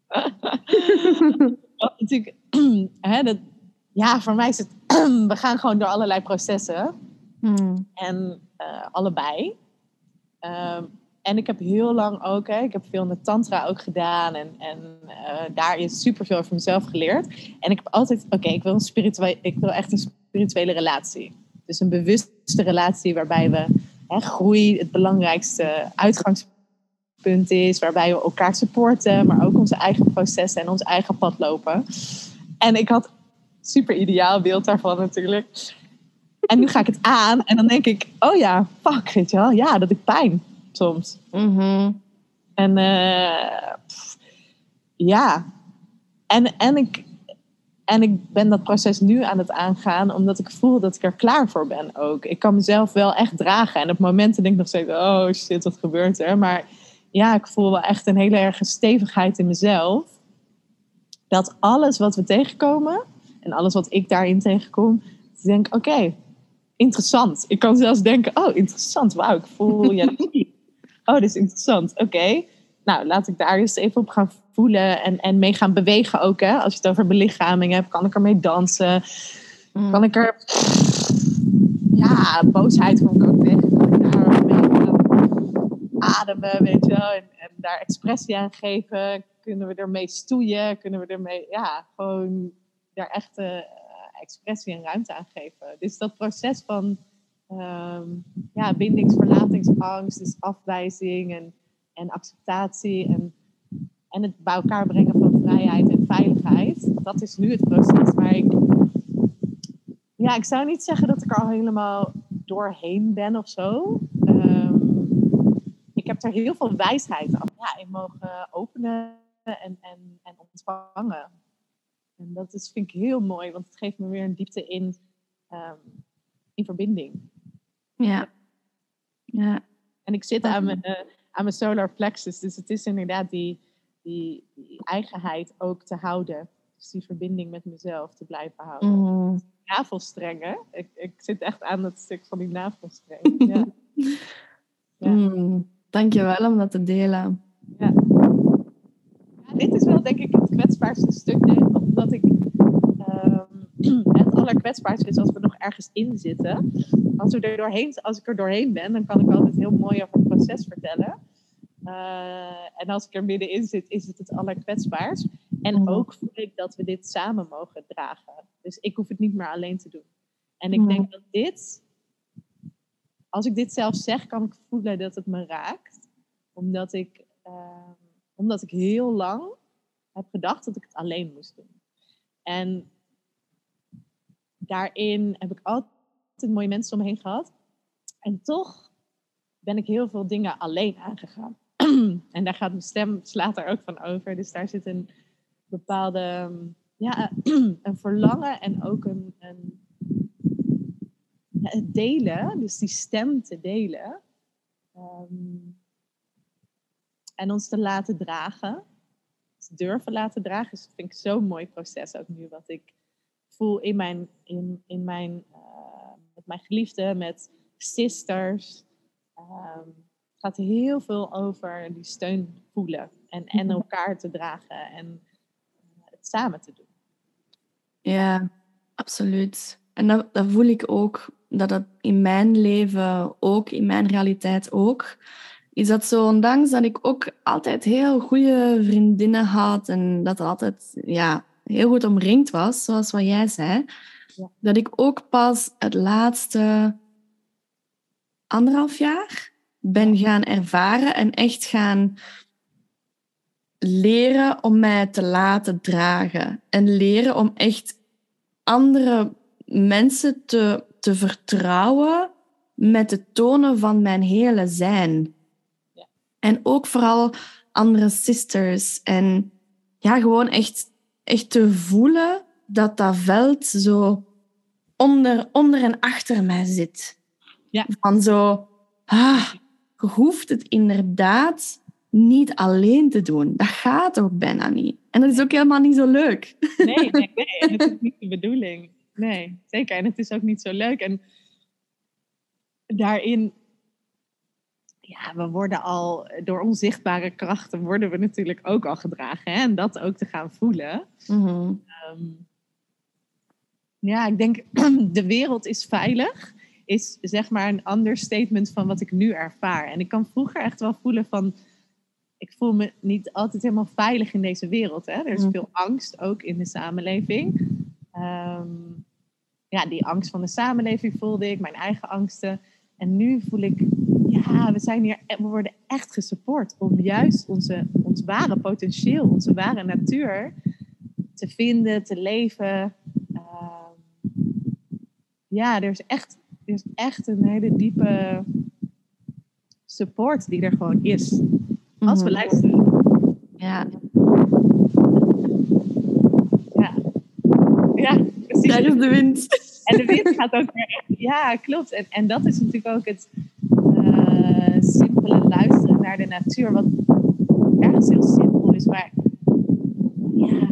natuurlijk, hè, dat, ja, voor mij is het, we gaan gewoon door allerlei processen. Hmm. En uh, allebei. Um, en ik heb heel lang ook, hè, ik heb veel met tantra ook gedaan. En, en uh, daar is superveel over mezelf geleerd. En ik heb altijd, oké, ik wil spirituele, ik wil echt een spirituele relatie. Dus een bewuste relatie waarbij we hè, groei het belangrijkste uitgangspunt is. Waarbij we elkaar supporten, maar ook onze eigen processen en ons eigen pad lopen. En ik had super ideaal beeld daarvan natuurlijk. En nu ga ik het aan en dan denk ik, oh ja, fuck, weet je wel. Ja, dat ik pijn soms. Mm-hmm. En uh, ja, en, en, ik, en ik ben dat proces nu aan het aangaan, omdat ik voel dat ik er klaar voor ben ook. Ik kan mezelf wel echt dragen. En op momenten denk ik nog steeds, oh shit, wat gebeurt er? Maar ja, ik voel wel echt een hele erge stevigheid in mezelf. dat alles wat we tegenkomen en alles wat ik daarin tegenkom, ik denk oké, interessant. Ik kan zelfs denken, oh interessant, wauw, ik voel jaloezie. oh, dit is interessant, oké. Nou, laat ik daar eens even op gaan voelen en, en mee gaan bewegen ook. Hè? Als je het over belichaming hebt, kan ik ermee dansen? Mm. Kan ik er... Ja, boosheid ik ook. Kan ik mee gaan ademen, weet je wel? En, en daar expressie aan geven. Kunnen we ermee stoeien? Kunnen we ermee... Ja, gewoon daar echt eh, expressie en ruimte aan geven. Dus dat proces van... ehm ja, bindingsverlatingsangst, dus afwijzing en, en acceptatie en, en het bij elkaar brengen van vrijheid en veiligheid. Dat is nu het proces waar ik ja, ik zou niet zeggen dat ik er al helemaal doorheen ben of zo. Ehm, ik heb er heel veel wijsheid af, ja, in mogen openen en, en, en ontvangen. En dat is, vind ik heel mooi, want het geeft me weer een diepte in, ehm, in verbinding. Ja. Ja. En ik zit aan mijn, eh, aan mijn solar plexus, dus het is inderdaad die, die, die eigenheid ook te houden. Dus die verbinding met mezelf te blijven houden. Mm. navelstrengen. Ik, ik zit echt aan het stuk van die navelstreng. Ja. Ja. Mm. Dankjewel om dat te delen. Ja. Ja, dit is wel denk ik het kwetsbaarste stuk, omdat ik ehm, het allerkwetsbaarste is als we nog ergens in zitten. Als, we er doorheen, als ik er doorheen ben, dan kan ik altijd heel mooi over het proces vertellen. Eh, en als ik er middenin zit, is het het allerkwetsbaarst. En Mhm. ook voel ik dat we dit samen mogen dragen. Dus ik hoef het niet meer alleen te doen. En ik Mhm. denk dat dit, als ik dit zelf zeg, kan ik voelen dat het me raakt. Omdat ik, ehm, omdat ik heel lang heb gedacht dat ik het alleen moest doen. En daarin heb ik altijd mooie mensen om me heen gehad. En toch ben ik heel veel dingen alleen aangegaan. en daar gaat mijn stem, slaat er ook van over. Dus daar zit een bepaalde, ja, een verlangen en ook een, een het delen, dus die stem te delen. Ehm, en ons te laten dragen. Durven laten dragen. Dus dat vind ik zo'n mooi proces ook nu. Wat ik voel in mijn, in, in mijn, eh, met mijn geliefde, met sisters. Ehm, het gaat heel veel over die steun voelen. En, en Mhm. elkaar te dragen. En eh, het samen te doen. Ja, absoluut. En dat, dat voel ik ook, dat dat in mijn leven ook, in mijn realiteit ook, is dat zo, ondanks dat ik ook altijd heel goede vriendinnen had en dat altijd ja, heel goed omringd was, zoals wat jij zei, Ja. dat ik ook pas het laatste anderhalf jaar ben gaan ervaren en echt gaan leren om mij te laten dragen. En leren om echt andere mensen te, te vertrouwen met het tonen van mijn hele zijn. Ja. En ook vooral andere sisters. En ja, gewoon echt, echt te voelen dat dat veld zo onder, onder en achter mij zit. Ja. Van zo, ah, je hoeft het inderdaad niet alleen te doen. Dat gaat ook bijna niet. En dat is ook helemaal niet zo leuk. Nee, nee, nee. Het is niet de bedoeling. Nee, zeker. En het is ook niet zo leuk. En daarin, ja, we worden al, door onzichtbare krachten worden we natuurlijk ook al gedragen. Hè? En dat ook te gaan voelen. Mhm. Ehm, ja, ik denk, de wereld is veilig. Is zeg maar een understatement van wat ik nu ervaar. En ik kan vroeger echt wel voelen van. Ik voel me niet altijd helemaal veilig in deze wereld. Hè? Er is Mhm. veel angst ook in de samenleving. Ehm, ja, die angst van de samenleving voelde ik, mijn eigen angsten. En nu voel ik, ja, we zijn hier, we worden echt gesupport om juist onze, ons ware potentieel, onze ware natuur te vinden, te leven. Ehm, ja, er is, echt, er is echt een hele diepe support die er gewoon is. Als we Mhm. luisteren. Ja, Ja, ja precies. is de wind. En de wind gaat ook weer. Ja, klopt. En, en dat is natuurlijk ook het simpele luisteren naar de natuur. Wat ergens heel simpel is, maar ja,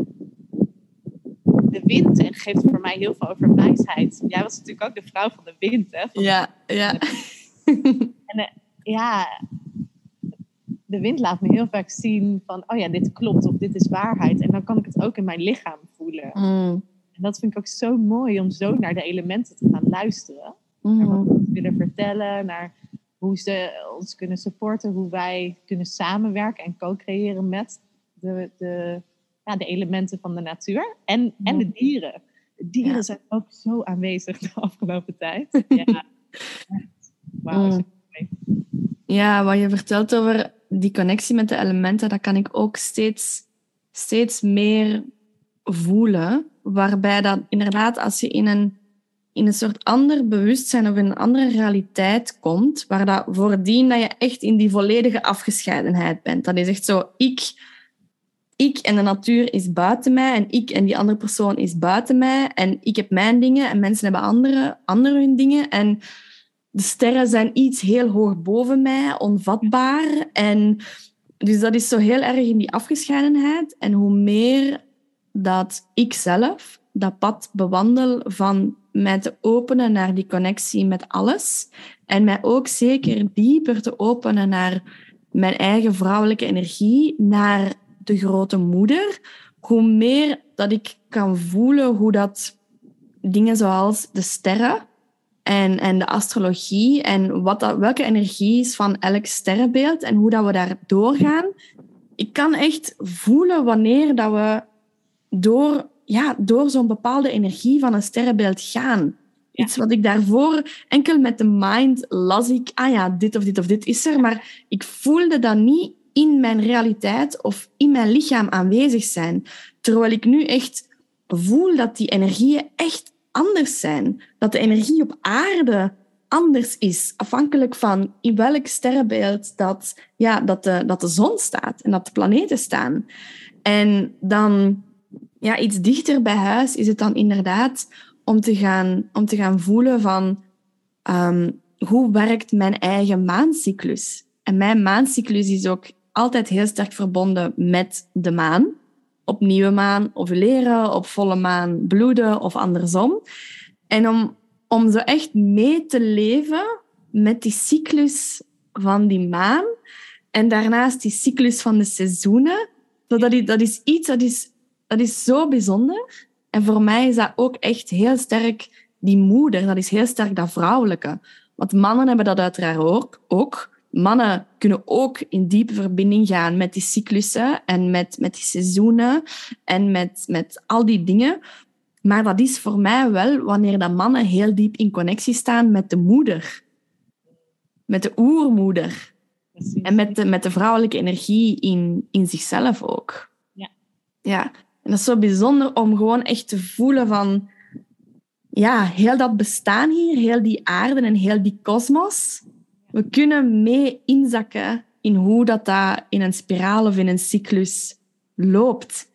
de wind en geeft voor mij heel veel over wijsheid. Jij was natuurlijk ook de vrouw van de wind, hè? Van Ja, ja. En eh, ja, de wind laat me heel vaak zien van, oh ja, dit klopt of dit is waarheid. En dan kan ik het ook in mijn lichaam voelen. Mm, En dat vind ik ook zo mooi om zo naar de elementen te gaan luisteren. Naar wat ze willen vertellen, naar hoe ze ons kunnen supporten, hoe wij kunnen samenwerken en co-creëren met de, de, ja, de elementen van de natuur en, en de dieren. De dieren Ja. zijn ook zo aanwezig de afgelopen tijd. Ja. Wauw. Mm. Ja, wat je vertelt over die connectie met de elementen, dat kan ik ook steeds, steeds meer voelen. Waarbij dat inderdaad, als je in een, in een soort ander bewustzijn of in een andere realiteit komt, waar dat voordien dat je echt in die volledige afgescheidenheid bent. Dat is echt zo, ik, ik en de natuur is buiten mij en ik en die andere persoon is buiten mij en ik heb mijn dingen en mensen hebben andere, andere hun dingen. En de sterren zijn iets heel hoog boven mij, onvatbaar. En dus dat is zo heel erg in die afgescheidenheid. En hoe meer dat ik zelf dat pad bewandel van mij te openen naar die connectie met alles. En mij ook zeker dieper te openen naar mijn eigen vrouwelijke energie, naar de grote moeder. Hoe meer dat ik kan voelen hoe dat dingen zoals de sterren en, en de astrologie en wat dat, welke energie is van elk sterrenbeeld en hoe dat we daar doorgaan. Ik kan echt voelen wanneer dat we door, ja, door zo'n bepaalde energie van een sterrenbeeld gaan. Ja. Iets wat ik daarvoor enkel met de mind las ik, ah ja, dit of dit of dit is er, maar ik voelde dat niet in mijn realiteit of in mijn lichaam aanwezig zijn. Terwijl ik nu echt voel dat die energieën echt anders zijn. Dat de energie op aarde anders is, afhankelijk van in welk sterrenbeeld dat, ja, dat, de, dat de zon staat en dat de planeten staan. En dan ja, iets dichter bij huis is het dan inderdaad om te gaan, om te gaan voelen van ehm, hoe werkt mijn eigen maancyclus. En mijn maancyclus is ook altijd heel sterk verbonden met de maan. Op nieuwe maan ovuleren, op volle maan bloeden of andersom. En om, om zo echt mee te leven met die cyclus van die maan en daarnaast die cyclus van de seizoenen, zo dat, dat is iets dat is, dat is zo bijzonder. En voor mij is dat ook echt heel sterk die moeder, dat is heel sterk dat vrouwelijke. Want mannen hebben dat uiteraard ook. ook. Mannen kunnen ook in diepe verbinding gaan met die cyclussen en met, met die seizoenen en met, met al die dingen. Maar dat is voor mij wel wanneer dat mannen heel diep in connectie staan met de moeder. Met de oermoeder. Precies. En met de, met de vrouwelijke energie in, in zichzelf ook. Ja. Ja. En dat is zo bijzonder om gewoon echt te voelen van... Ja, heel dat bestaan hier, heel die aarde en heel die kosmos. We kunnen mee inzakken in hoe dat, dat in een spiraal of in een cyclus loopt.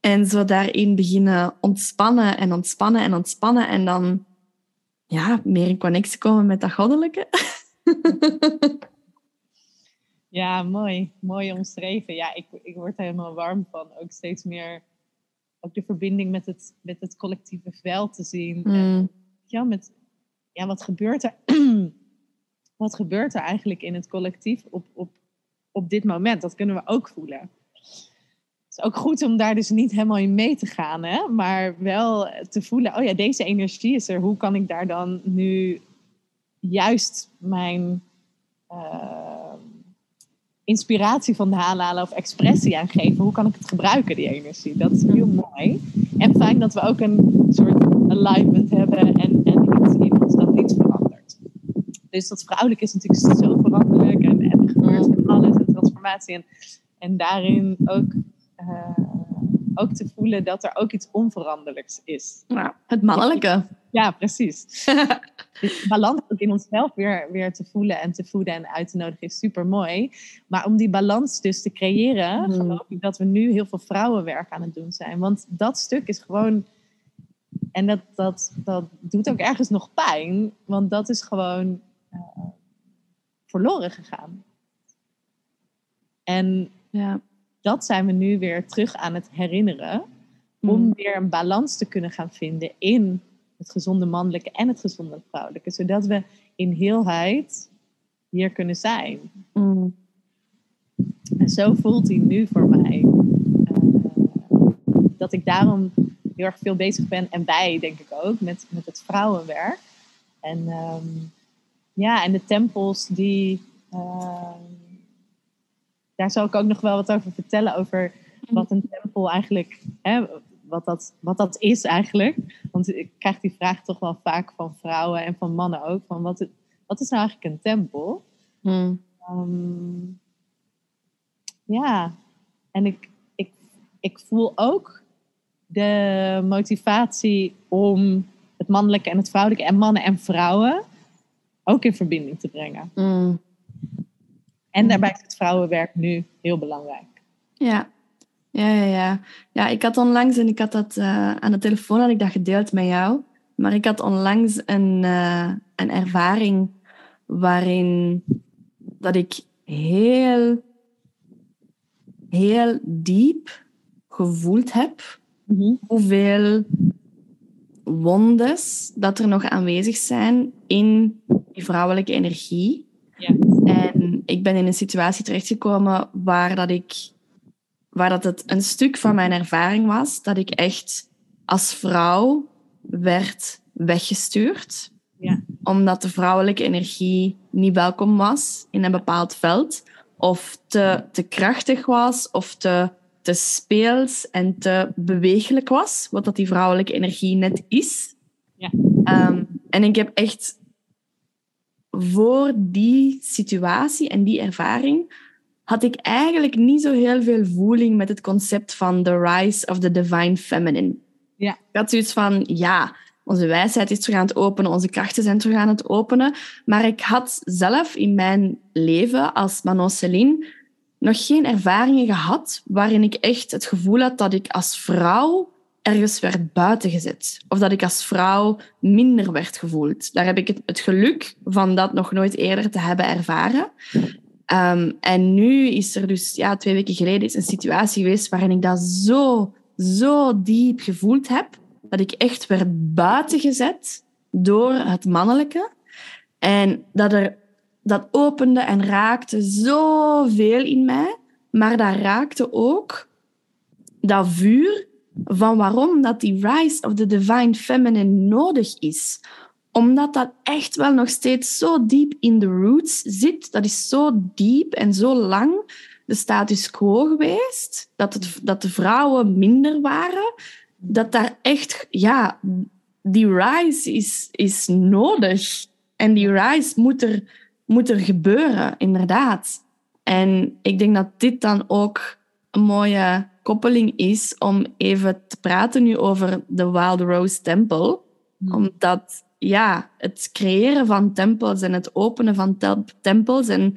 En zo daarin beginnen ontspannen en ontspannen en ontspannen. En dan ja, meer in connectie komen met dat goddelijke. Ja, mooi. Mooi omschreven. Ja, ik, ik word er helemaal warm van. Ook steeds meer ook de verbinding met het, met het collectieve veld te zien. En, Mm. ja, met, ja, wat gebeurt er? wat gebeurt er eigenlijk in het collectief op, op, op dit moment? Dat kunnen we ook voelen. Het is ook goed om daar dus niet helemaal in mee te gaan, hè? maar wel te voelen, oh ja, deze energie is er. Hoe kan ik daar dan nu juist mijn eh, inspiratie van halen of expressie aan geven? Hoe kan ik het gebruiken, die energie? Dat is heel mooi. En fijn dat we ook een soort alignment hebben en, en iets in ons dat niet verandert. Dus dat vrouwelijk is natuurlijk zo veranderlijk en, en er gebeurt van alles en transformatie. En, en daarin ook, eh, ook te voelen dat er ook iets onveranderlijks is. Ja, het mannelijke. Ja, precies. Dus balans ook in onszelf weer, weer te voelen en te voeden en uit te nodigen is super mooi. Maar om die balans dus te creëren, Mhm. geloof ik dat we nu heel veel vrouwenwerk aan het doen zijn. Want dat stuk is gewoon. En dat, dat, dat doet ook ergens nog pijn, want dat is gewoon eh, verloren gegaan. En Ja. dat zijn we nu weer terug aan het herinneren. Om Mm. weer een balans te kunnen gaan vinden in het gezonde mannelijke en het gezonde vrouwelijke. Zodat we in heelheid hier kunnen zijn. Mm. En zo voelt hij nu voor mij. eh, dat ik daarom heel erg veel bezig ben. En wij, denk ik ook, met, met het vrouwenwerk. En ehm, ja, en de tempels die. ehm, daar zal ik ook nog wel wat over vertellen. Over wat een tempel eigenlijk. Hè, wat, dat, wat dat is eigenlijk. Want ik krijg die vraag toch wel vaak van vrouwen en van mannen ook. Van wat, wat is nou eigenlijk een tempel? Mm. Ehm, ja, en ik, ik, ik voel ook de motivatie om het mannelijke en het vrouwelijke en mannen en vrouwen ook in verbinding te brengen. Mm. En daarbij is het vrouwenwerk nu heel belangrijk. Ja. Ja, ja, ja. Ja, ik had onlangs, en ik had dat eh, aan de telefoon had ik dat gedeeld met jou, maar ik had onlangs een, eh, een ervaring waarin dat ik heel, heel diep gevoeld heb hoeveel wondes dat er nog aanwezig zijn in die vrouwelijke energie. Ja. En ik ben in een situatie terechtgekomen waar dat ik waar dat het een stuk van mijn ervaring was dat ik echt als vrouw werd weggestuurd. Ja. Omdat de vrouwelijke energie niet welkom was in een bepaald veld. Of te, te krachtig was, of te, te speels en te bewegelijk was. Wat dat die vrouwelijke energie net is. Ja. Ehm, en ik heb echt voor die situatie en die ervaring had ik eigenlijk niet zo heel veel voeling met het concept van the rise of the divine feminine. Ja. Ik had zoiets van, ja, onze wijsheid is terug aan het openen, onze krachten zijn terug aan het openen. Maar ik had zelf in mijn leven als Manon Celine nog geen ervaringen gehad waarin ik echt het gevoel had dat ik als vrouw ergens werd buitengezet. Of dat ik als vrouw minder werd gevoeld. Daar heb ik het, het geluk van dat nog nooit eerder te hebben ervaren. Um, en nu is er dus, ja, twee weken geleden is een situatie geweest waarin ik dat zo, zo diep gevoeld heb, dat ik echt werd buitengezet door het mannelijke. En dat er, dat opende en raakte zoveel in mij, maar dat raakte ook dat vuur van waarom dat die rise of the divine feminine nodig is omdat dat echt wel nog steeds zo diep in de roots zit. Dat is zo diep en zo lang de status quo geweest. Dat, het, dat de vrouwen minder waren. Dat daar echt, ja, die rise is, is nodig. En die rise moet er, moet er gebeuren, inderdaad. En ik denk dat dit dan ook een mooie koppeling is om even te praten nu over de Wild Rose Temple. Omdat ja, het creëren van tempels en het openen van tempels en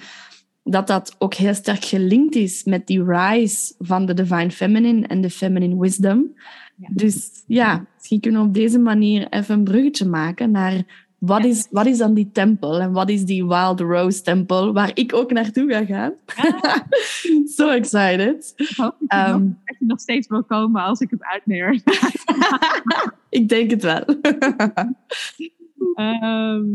dat dat ook heel sterk gelinkt is met die rise van de divine feminine en de feminine wisdom. Ja. Dus ja, misschien kunnen we op deze manier even een bruggetje maken naar wat, Ja. is, wat is dan die tempel en wat is die Wild Rose Temple waar ik ook naartoe ga gaan. Ah, so excited. ik hoop dat je, Ehm. nog, dat je nog steeds wil komen als ik het uitneer. ik denk het wel. Ehm,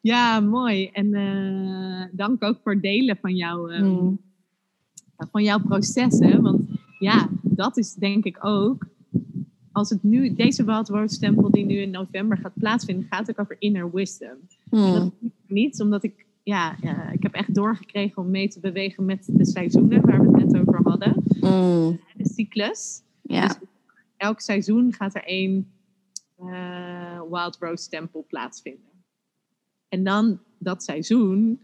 ja, mooi. En eh, dank ook voor het delen van, jouw ehm, Mm. van jouw processen. Want ja, dat is denk ik ook. Als het nu, deze Wild Rose Tempel die nu in november gaat plaatsvinden, gaat ook over inner wisdom. En dat niet omdat ik, ja, ja, ik heb echt doorgekregen om mee te bewegen met de seizoenen waar we het net over hadden. Mm. De cyclus. Ja. Dus elk seizoen gaat er één eh, Wild Rose Tempel plaatsvinden. En dan dat seizoen,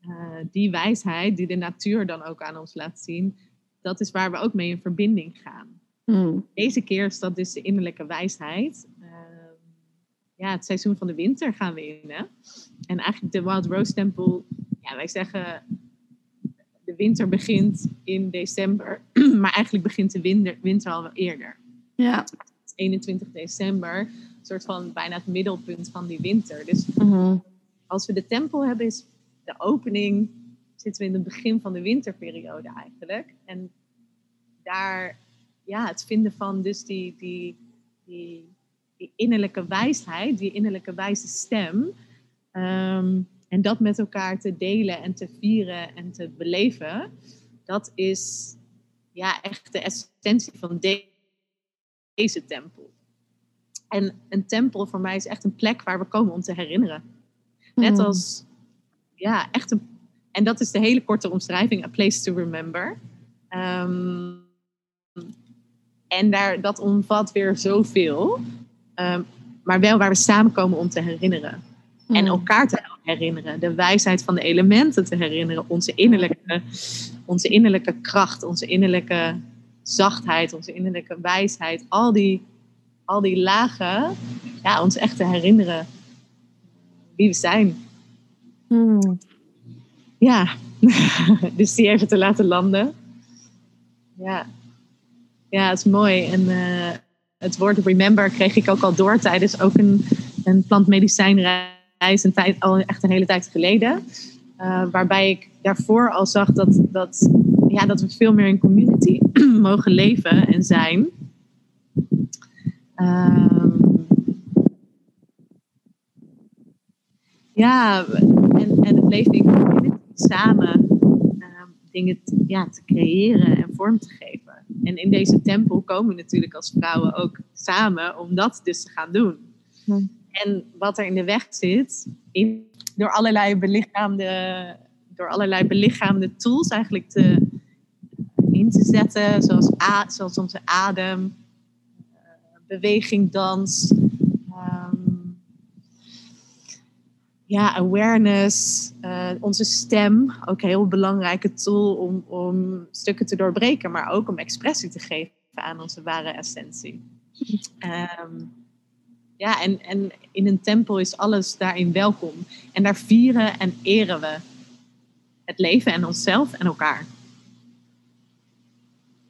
eh, die wijsheid die de natuur dan ook aan ons laat zien, dat is waar we ook mee in verbinding gaan. Mm. Deze keer is dat dus de innerlijke wijsheid. Ehm, ja, het seizoen van de winter gaan we in. Hè? En eigenlijk de Wild Rose Temple, ja, wij zeggen de winter begint in december, maar eigenlijk begint de winter, winter al wel eerder. Ja. 21 december, een soort van bijna het middelpunt van die winter. Dus Mhm. als we de tempel hebben, is de opening, zitten we in het begin van de winterperiode eigenlijk. En daar, ja, het vinden van dus die, die, die, die innerlijke wijsheid, die innerlijke wijze stem. Ehm, en dat met elkaar te delen en te vieren en te beleven, dat is ja, echt de essentie van deze tempel. En een tempel voor mij is echt een plek waar we komen om te herinneren. Net hmm. als, ja, echt een. En dat is de hele korte omschrijving: A Place to Remember. Um, en daar, dat omvat weer zoveel. Um, maar wel waar we samenkomen om te herinneren. En hmm. elkaar te herinneren. De wijsheid van de elementen te herinneren. Onze innerlijke, onze innerlijke kracht, onze innerlijke zachtheid, onze innerlijke wijsheid. Al die, al die lagen. Ja, ons echt te herinneren wie we zijn. Hmm. Ja, dus die even te laten landen. Ja, ja het is mooi. En uh, het woord remember kreeg ik ook al door tijdens ook een, een plantmedicijnreis. Een tijd, al echt een hele tijd geleden. Uh, waarbij ik daarvoor al zag dat, dat, ja, dat we veel meer in community mogen leven en zijn. Um, ja, en, en het leven in community samen um, dingen ja, te creëren en vorm te geven. En in deze tempel komen we natuurlijk als vrouwen ook samen om dat dus te gaan doen. Hm. En wat er in de weg zit, in, door, allerlei belichaamde, door allerlei belichaamde tools eigenlijk te, in te zetten, zoals, a, zoals onze adem, uh, beweging, dans, um, ja, awareness, uh, onze stem, ook een heel belangrijke tool om, om stukken te doorbreken, maar ook om expressie te geven aan onze ware essentie. Um, ja, en, en in een tempel is alles daarin welkom. En daar vieren en eren we het leven en onszelf en elkaar.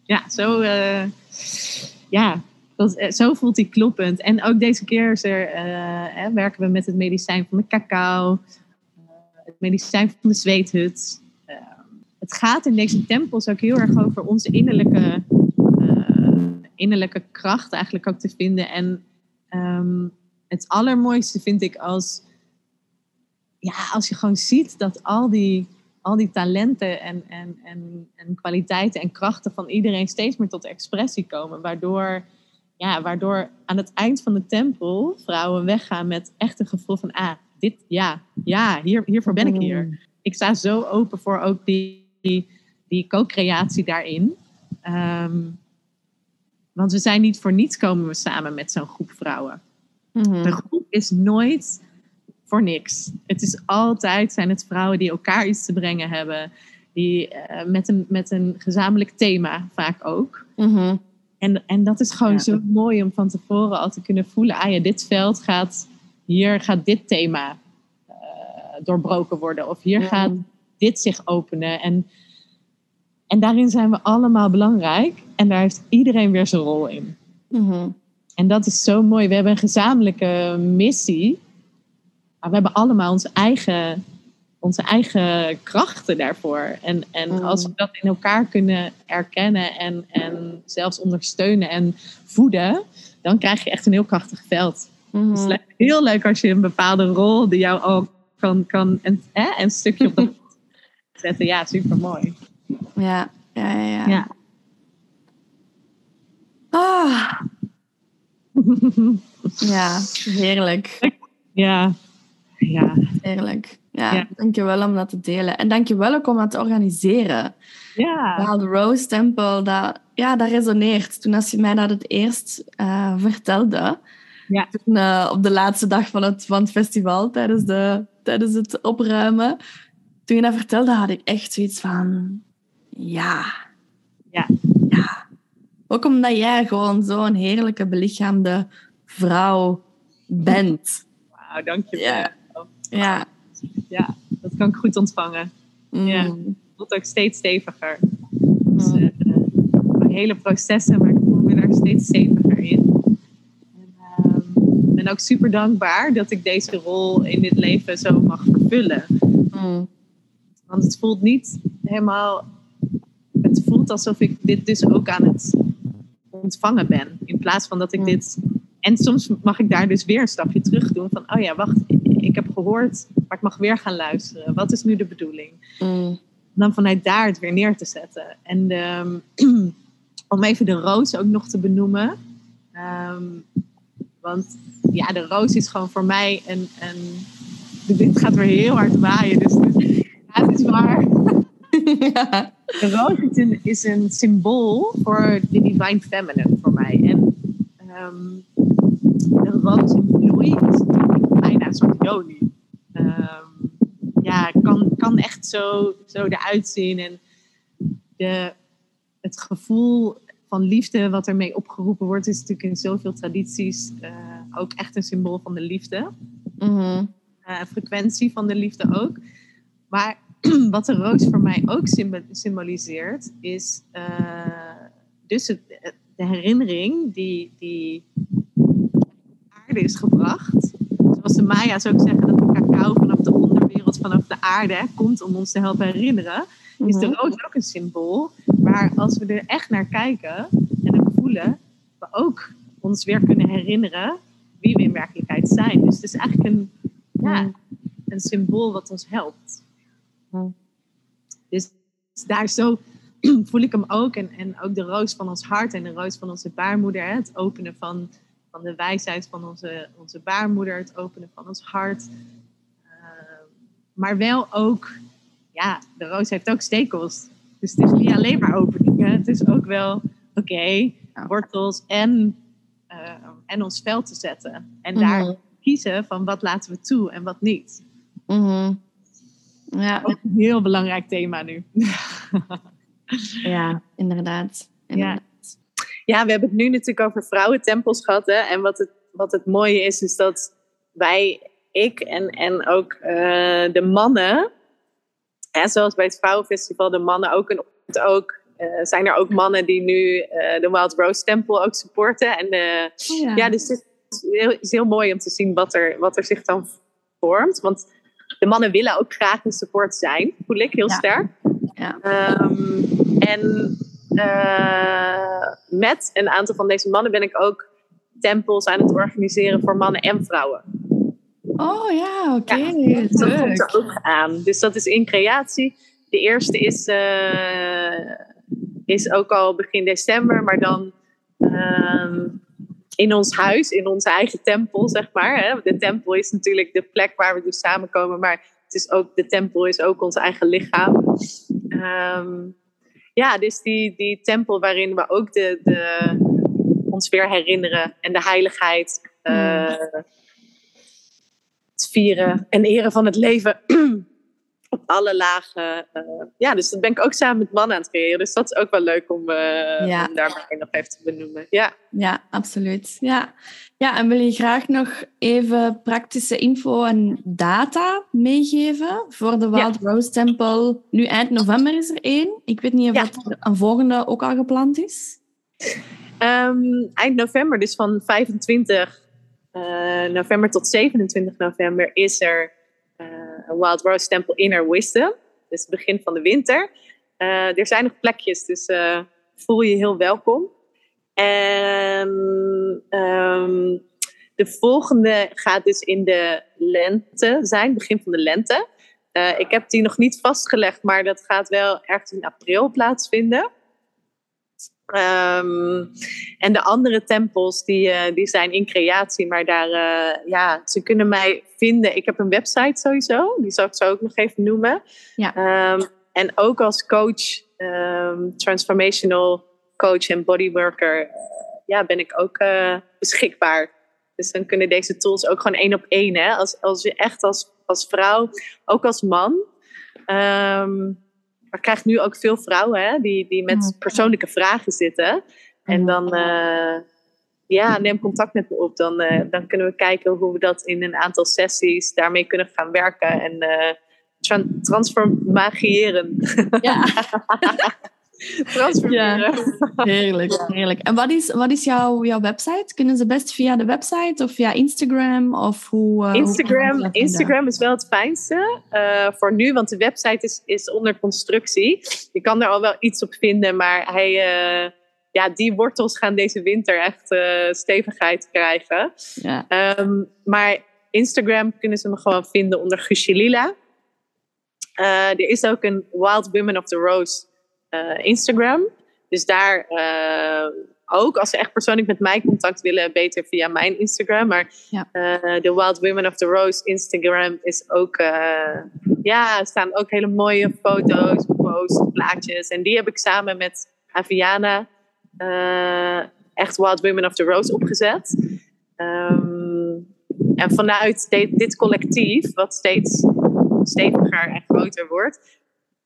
Ja, zo, uh, ja, eh, zo voelt hij kloppend. En ook deze keer er, uh, werken we met het medicijn van de cacao, het medicijn van de zweethut. het gaat in deze tempels ook heel erg over onze innerlijke, innerlijke kracht eigenlijk ook te vinden. En Ehm, het allermooiste vind ik als, ja, als je gewoon ziet dat al die, al die talenten en, en, en, en kwaliteiten en krachten van iedereen steeds meer tot expressie komen. Waardoor, ja, waardoor aan het eind van de tempel vrouwen weggaan met echt een gevoel van, ah, dit, ja, ja, hier, hiervoor ben ik hier. Mm. Ik sta zo open voor ook die, die, die co-creatie daarin. Um, want we zijn niet voor niets komen we samen met zo'n groep vrouwen. Mm De groep is nooit voor niks. Het is altijd, zijn het vrouwen die elkaar iets te brengen hebben. Die, uh, met, een, met een gezamenlijk thema vaak ook. Mhm. En, en dat is gewoon zo mooi om van tevoren al te kunnen voelen. Ah ja, dit veld gaat, hier gaat dit thema uh, doorbroken worden. Of hier gaat dit zich openen. En en daarin zijn we allemaal belangrijk. En daar heeft iedereen weer zijn rol in. Mhm. En dat is zo mooi. We hebben een gezamenlijke missie. Maar we hebben allemaal onze eigen, onze eigen krachten daarvoor. En, en mhm. als we dat in elkaar kunnen erkennen en, en zelfs ondersteunen en voeden, dan krijg je echt een heel krachtig veld. Mm Het is heel leuk als je een bepaalde rol die jou ook kan, kan een, een stukje op de zetten. Ja, super mooi. Ja, ja, ja. ja. ja. Ah. ja, heerlijk. Ja, ja. Heerlijk. Ja, ja, dankjewel om dat te delen. En dankjewel ook om dat te organiseren. Ja. de Rose Temple, dat, ja, dat resoneert. Toen als je mij dat het eerst uh, vertelde, ja. toen, uh, op de laatste dag van het, van het festival, tijdens, de, tijdens het opruimen, toen je dat vertelde, had ik echt zoiets van ja. Ja. Ja. Ook omdat jij gewoon zo'n heerlijke belichaamde vrouw bent. Wauw, dankjewel. Ja. Ja. Ja, dat kan ik goed ontvangen. Mm. Ja, het wordt ook steeds steviger. Dus, uh, hele processen, maar ik voel me daar steeds steviger in. En, um, ben ook super dankbaar dat ik deze rol in dit leven zo mag vervullen. Mm. Want het voelt niet helemaal het voelt alsof ik dit dus ook aan het ontvangen ben. In plaats van dat ik dit. En soms mag ik daar dus weer een stapje terug doen. Van, oh ja, wacht, ik heb gehoord, maar ik mag weer gaan luisteren. Wat is nu de bedoeling? Mm. dan vanuit daar het weer neer te zetten. En om even de roos ook nog te benoemen. Ehm, want ja, de roos is gewoon voor mij een. een de wind gaat weer heel hard waaien. Dus het- ja, het is waar. ja. De roos is een, is een symbool voor de divine feminine voor mij. En ehm, de roos in bloei is bijna soort joni. Ehm, ja, kan, kan echt zo, zo eruit zien. En de, het gevoel van liefde wat ermee opgeroepen wordt, is natuurlijk in zoveel tradities eh, ook echt een symbool van de liefde eh, frequentie van de liefde ook. Maar wat de roos voor mij ook symbo- symboliseert, is eh, dus het, de herinnering die, die aarde is gebracht. Zoals de Maya's ook zeggen dat de cacao vanaf de onderwereld, vanaf de aarde komt om ons te helpen herinneren. Is de Mhm. roos ook een symbool. Maar als we er echt naar kijken en het voelen, we ook ons weer kunnen herinneren wie we in werkelijkheid zijn. Dus het is eigenlijk een, ja, Mm. een symbool wat ons helpt. Mm. Dus daar zo voel ik hem ook. En, en ook de roos van ons hart en de roos van onze baarmoeder. Hè? Het openen van, van de wijsheid van onze, onze baarmoeder. Het openen van ons hart. Ehm, maar wel ook, ja, de roos heeft ook stekels. Dus het is niet alleen maar openingen. Het is ook wel, oké, wortels en, eh, en ons vel te zetten. En daar Mhm. kiezen van wat laten we toe en wat niet. Mhm. Ja, Ook een heel belangrijk thema nu. ja, inderdaad. inderdaad. Ja, we hebben het nu natuurlijk over vrouwentempels gehad. Hè? En wat het, wat het mooie is, is dat wij, ik en, en ook eh, de mannen, hè, zoals bij het Vrouwenfestival, de mannen ook, en ook eh, zijn er ook mannen die nu eh, de Wild Rose Tempel ook supporten. En Oh, ja. ja, dus het is heel, is heel mooi om te zien wat er, wat er zich dan vormt. Want de mannen willen ook graag een support zijn, voel ik heel Ja. sterk. Ja. Ehm, en met een aantal van deze mannen ben ik ook tempels aan het organiseren voor mannen en vrouwen. Oh ja, oké. Ja, dat komt er ook aan. Dus dat is in creatie. De eerste is, eh, is ook al begin december, maar dan ehm, in ons huis, in onze eigen tempel, zeg maar. Hè. De tempel is natuurlijk de plek waar we dus samenkomen, maar het is ook, de tempel is ook ons eigen lichaam. Ehm, ja, dus die, die tempel waarin we ook de, de, ons weer herinneren en de heiligheid. eh, het vieren en eren van het leven alle lagen. eh, ja, dus dat ben ik ook samen met mannen aan het creëren. Dus dat is ook wel leuk om, Ja. om daarbij nog even te benoemen. Ja. Ja, absoluut. Ja. ja, en wil je graag nog even praktische info en data meegeven voor de Wild Rose Temple? Nu eind november is er één. Ik weet niet of Ja. dat er een volgende ook al gepland is. Ehm, eind november, dus van 25 eh, november tot 27 november, is er een Wild Rose Temple Inner Wisdom. Dus het begin van de winter. Eh, er zijn nog plekjes, dus eh, voel je heel welkom. En ehm, de volgende gaat dus in de lente zijn, begin van de lente. Eh, ik heb die nog niet vastgelegd, maar dat gaat wel ergens in april plaatsvinden. Ehm, en de andere tempels die, eh, die zijn in creatie, maar daar, eh, ja, ze kunnen mij vinden. Ik heb een website sowieso, die zal ik zo ook nog even noemen. Ja. Ehm, en ook als coach, ehm, transformational coach en bodyworker, eh, ja, ben ik ook beschikbaar. Dus dan kunnen deze tools ook gewoon één op één. Hè? Als, als je echt als, als vrouw, ook als man. Maar ik krijg nu ook veel vrouwen hè, die, die met Mhm. persoonlijke vragen zitten. En dan eh, ja, neem contact met me op. Dan, eh, dan kunnen we kijken hoe we dat in een aantal sessies daarmee kunnen gaan werken. En transformageren. Ja, Transformeren. heerlijk, heerlijk. En wat is, wat is jouw, jouw website? Kunnen ze best via de website of via Instagram? Of hoe, eh, Instagram, Instagram is wel het fijnste eh, voor nu, want de website is, is onder constructie. Je kan er al wel iets op vinden, maar hij, eh, ja, die wortels gaan deze winter echt stevigheid krijgen. Ja. Ehm, maar Instagram kunnen ze me gewoon vinden onder Guusje Lila. Er is ook een Wild Women of the Rose Instagram. Dus daar ook, als ze echt persoonlijk met mij contact willen, beter via mijn Instagram. Maar ja. de Wild Women of the Rose Instagram is ook, ja, staan ook hele mooie foto's, posts, plaatjes. En die heb ik samen met Aviana uh, echt Wild Women of the Rose opgezet. Um, en vanuit dit, dit, collectief, wat steeds steviger en groter wordt,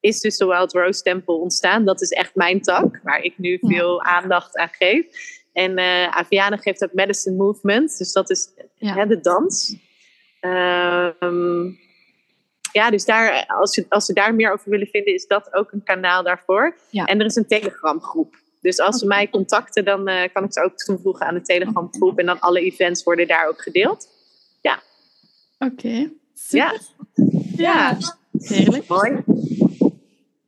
is dus de Wild Rose Tempel ontstaan. Dat is echt mijn tak, waar ik nu veel aandacht aan geef. En uh, Aviana geeft ook Medicine Movement, dus dat is ja. hè, de dans. Um, ja, dus daar, als, je, als ze daar meer over willen vinden, is dat ook een kanaal daarvoor. Ja. En er is een Telegram groep. Dus als ze mij contacten, dan uh, kan ik ze ook toevoegen aan de Telegram groep. En dan alle events worden daar ook gedeeld. Ja. Oké. Okay. Ja. ja. Heerlijk. Mooi.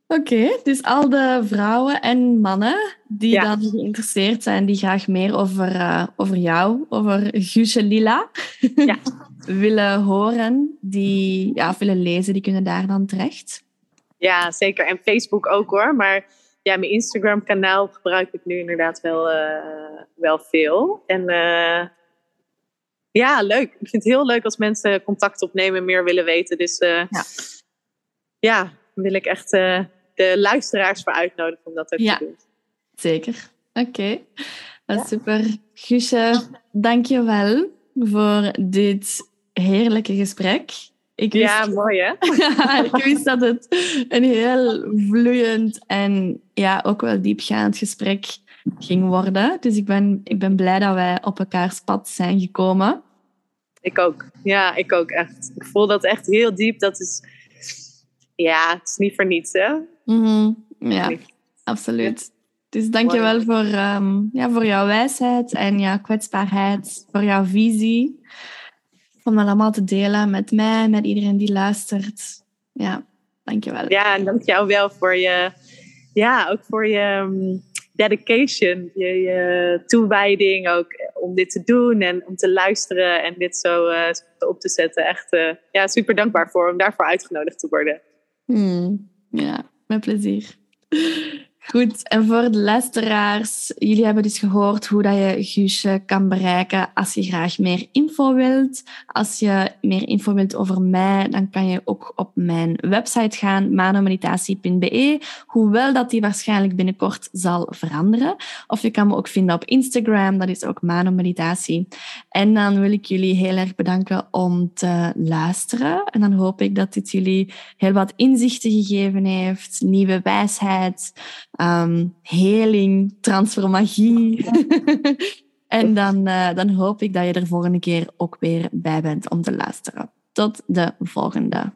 Oké, dus al de vrouwen en mannen die dan geïnteresseerd zijn, die graag meer over, uh, over jou, over Guusje Lila, ja. willen horen, die ja, willen lezen, die kunnen daar dan terecht. Ja, zeker. En Facebook ook hoor. Maar ja, mijn Instagram kanaal gebruik ik nu inderdaad wel, uh, wel veel. En uh, ja, leuk. Ik vind het heel leuk als mensen contact opnemen en meer willen weten. Dus ja. ja, wil ik echt de luisteraars voor uitnodigen om dat ook ja. te doen. Zeker. Oké. Okay. Ja. Super. Guusje, dank je wel voor dit heerlijke gesprek. Ik wist, ja, mooi hè? ik wist dat het een heel vloeiend en ja, ook wel diepgaand gesprek ging worden. Dus ik ben, ik ben blij dat wij op elkaars pad zijn gekomen. Ik ook. Ja, ik ook echt. Ik voel dat echt heel diep. Dat is, ja, het is niet voor niets hè? Mm Ja, absoluut. Dus dank je wel voor, um, ja, voor jouw wijsheid en jouw kwetsbaarheid, voor jouw visie om dat allemaal te delen met mij, met iedereen die luistert. Ja, dankjewel. Ja, en dank jou wel voor je, ja, ook voor je um, dedication, je, je, toewijding ook om dit te doen en om te luisteren en dit zo, uh, op te zetten. Echt uh, ja, super dankbaar voor om daarvoor uitgenodigd te worden. Hmm, ja, met plezier. Goed, en voor de luisteraars, jullie hebben dus gehoord hoe dat je Guusje kan bereiken als je graag meer info wilt. Als je meer info wilt over mij, dan kan je ook op mijn website gaan, manomeditatie.be, hoewel dat die waarschijnlijk binnenkort zal veranderen. Of je kan me ook vinden op Instagram, dat is ook manomeditatie. En dan wil ik jullie heel erg bedanken om te luisteren. En dan hoop ik dat dit jullie heel wat inzichten gegeven heeft, nieuwe wijsheid um, heling, transformatie. en dan, uh, dan hoop ik dat je er volgende keer ook weer bij bent om te luisteren. Tot de volgende.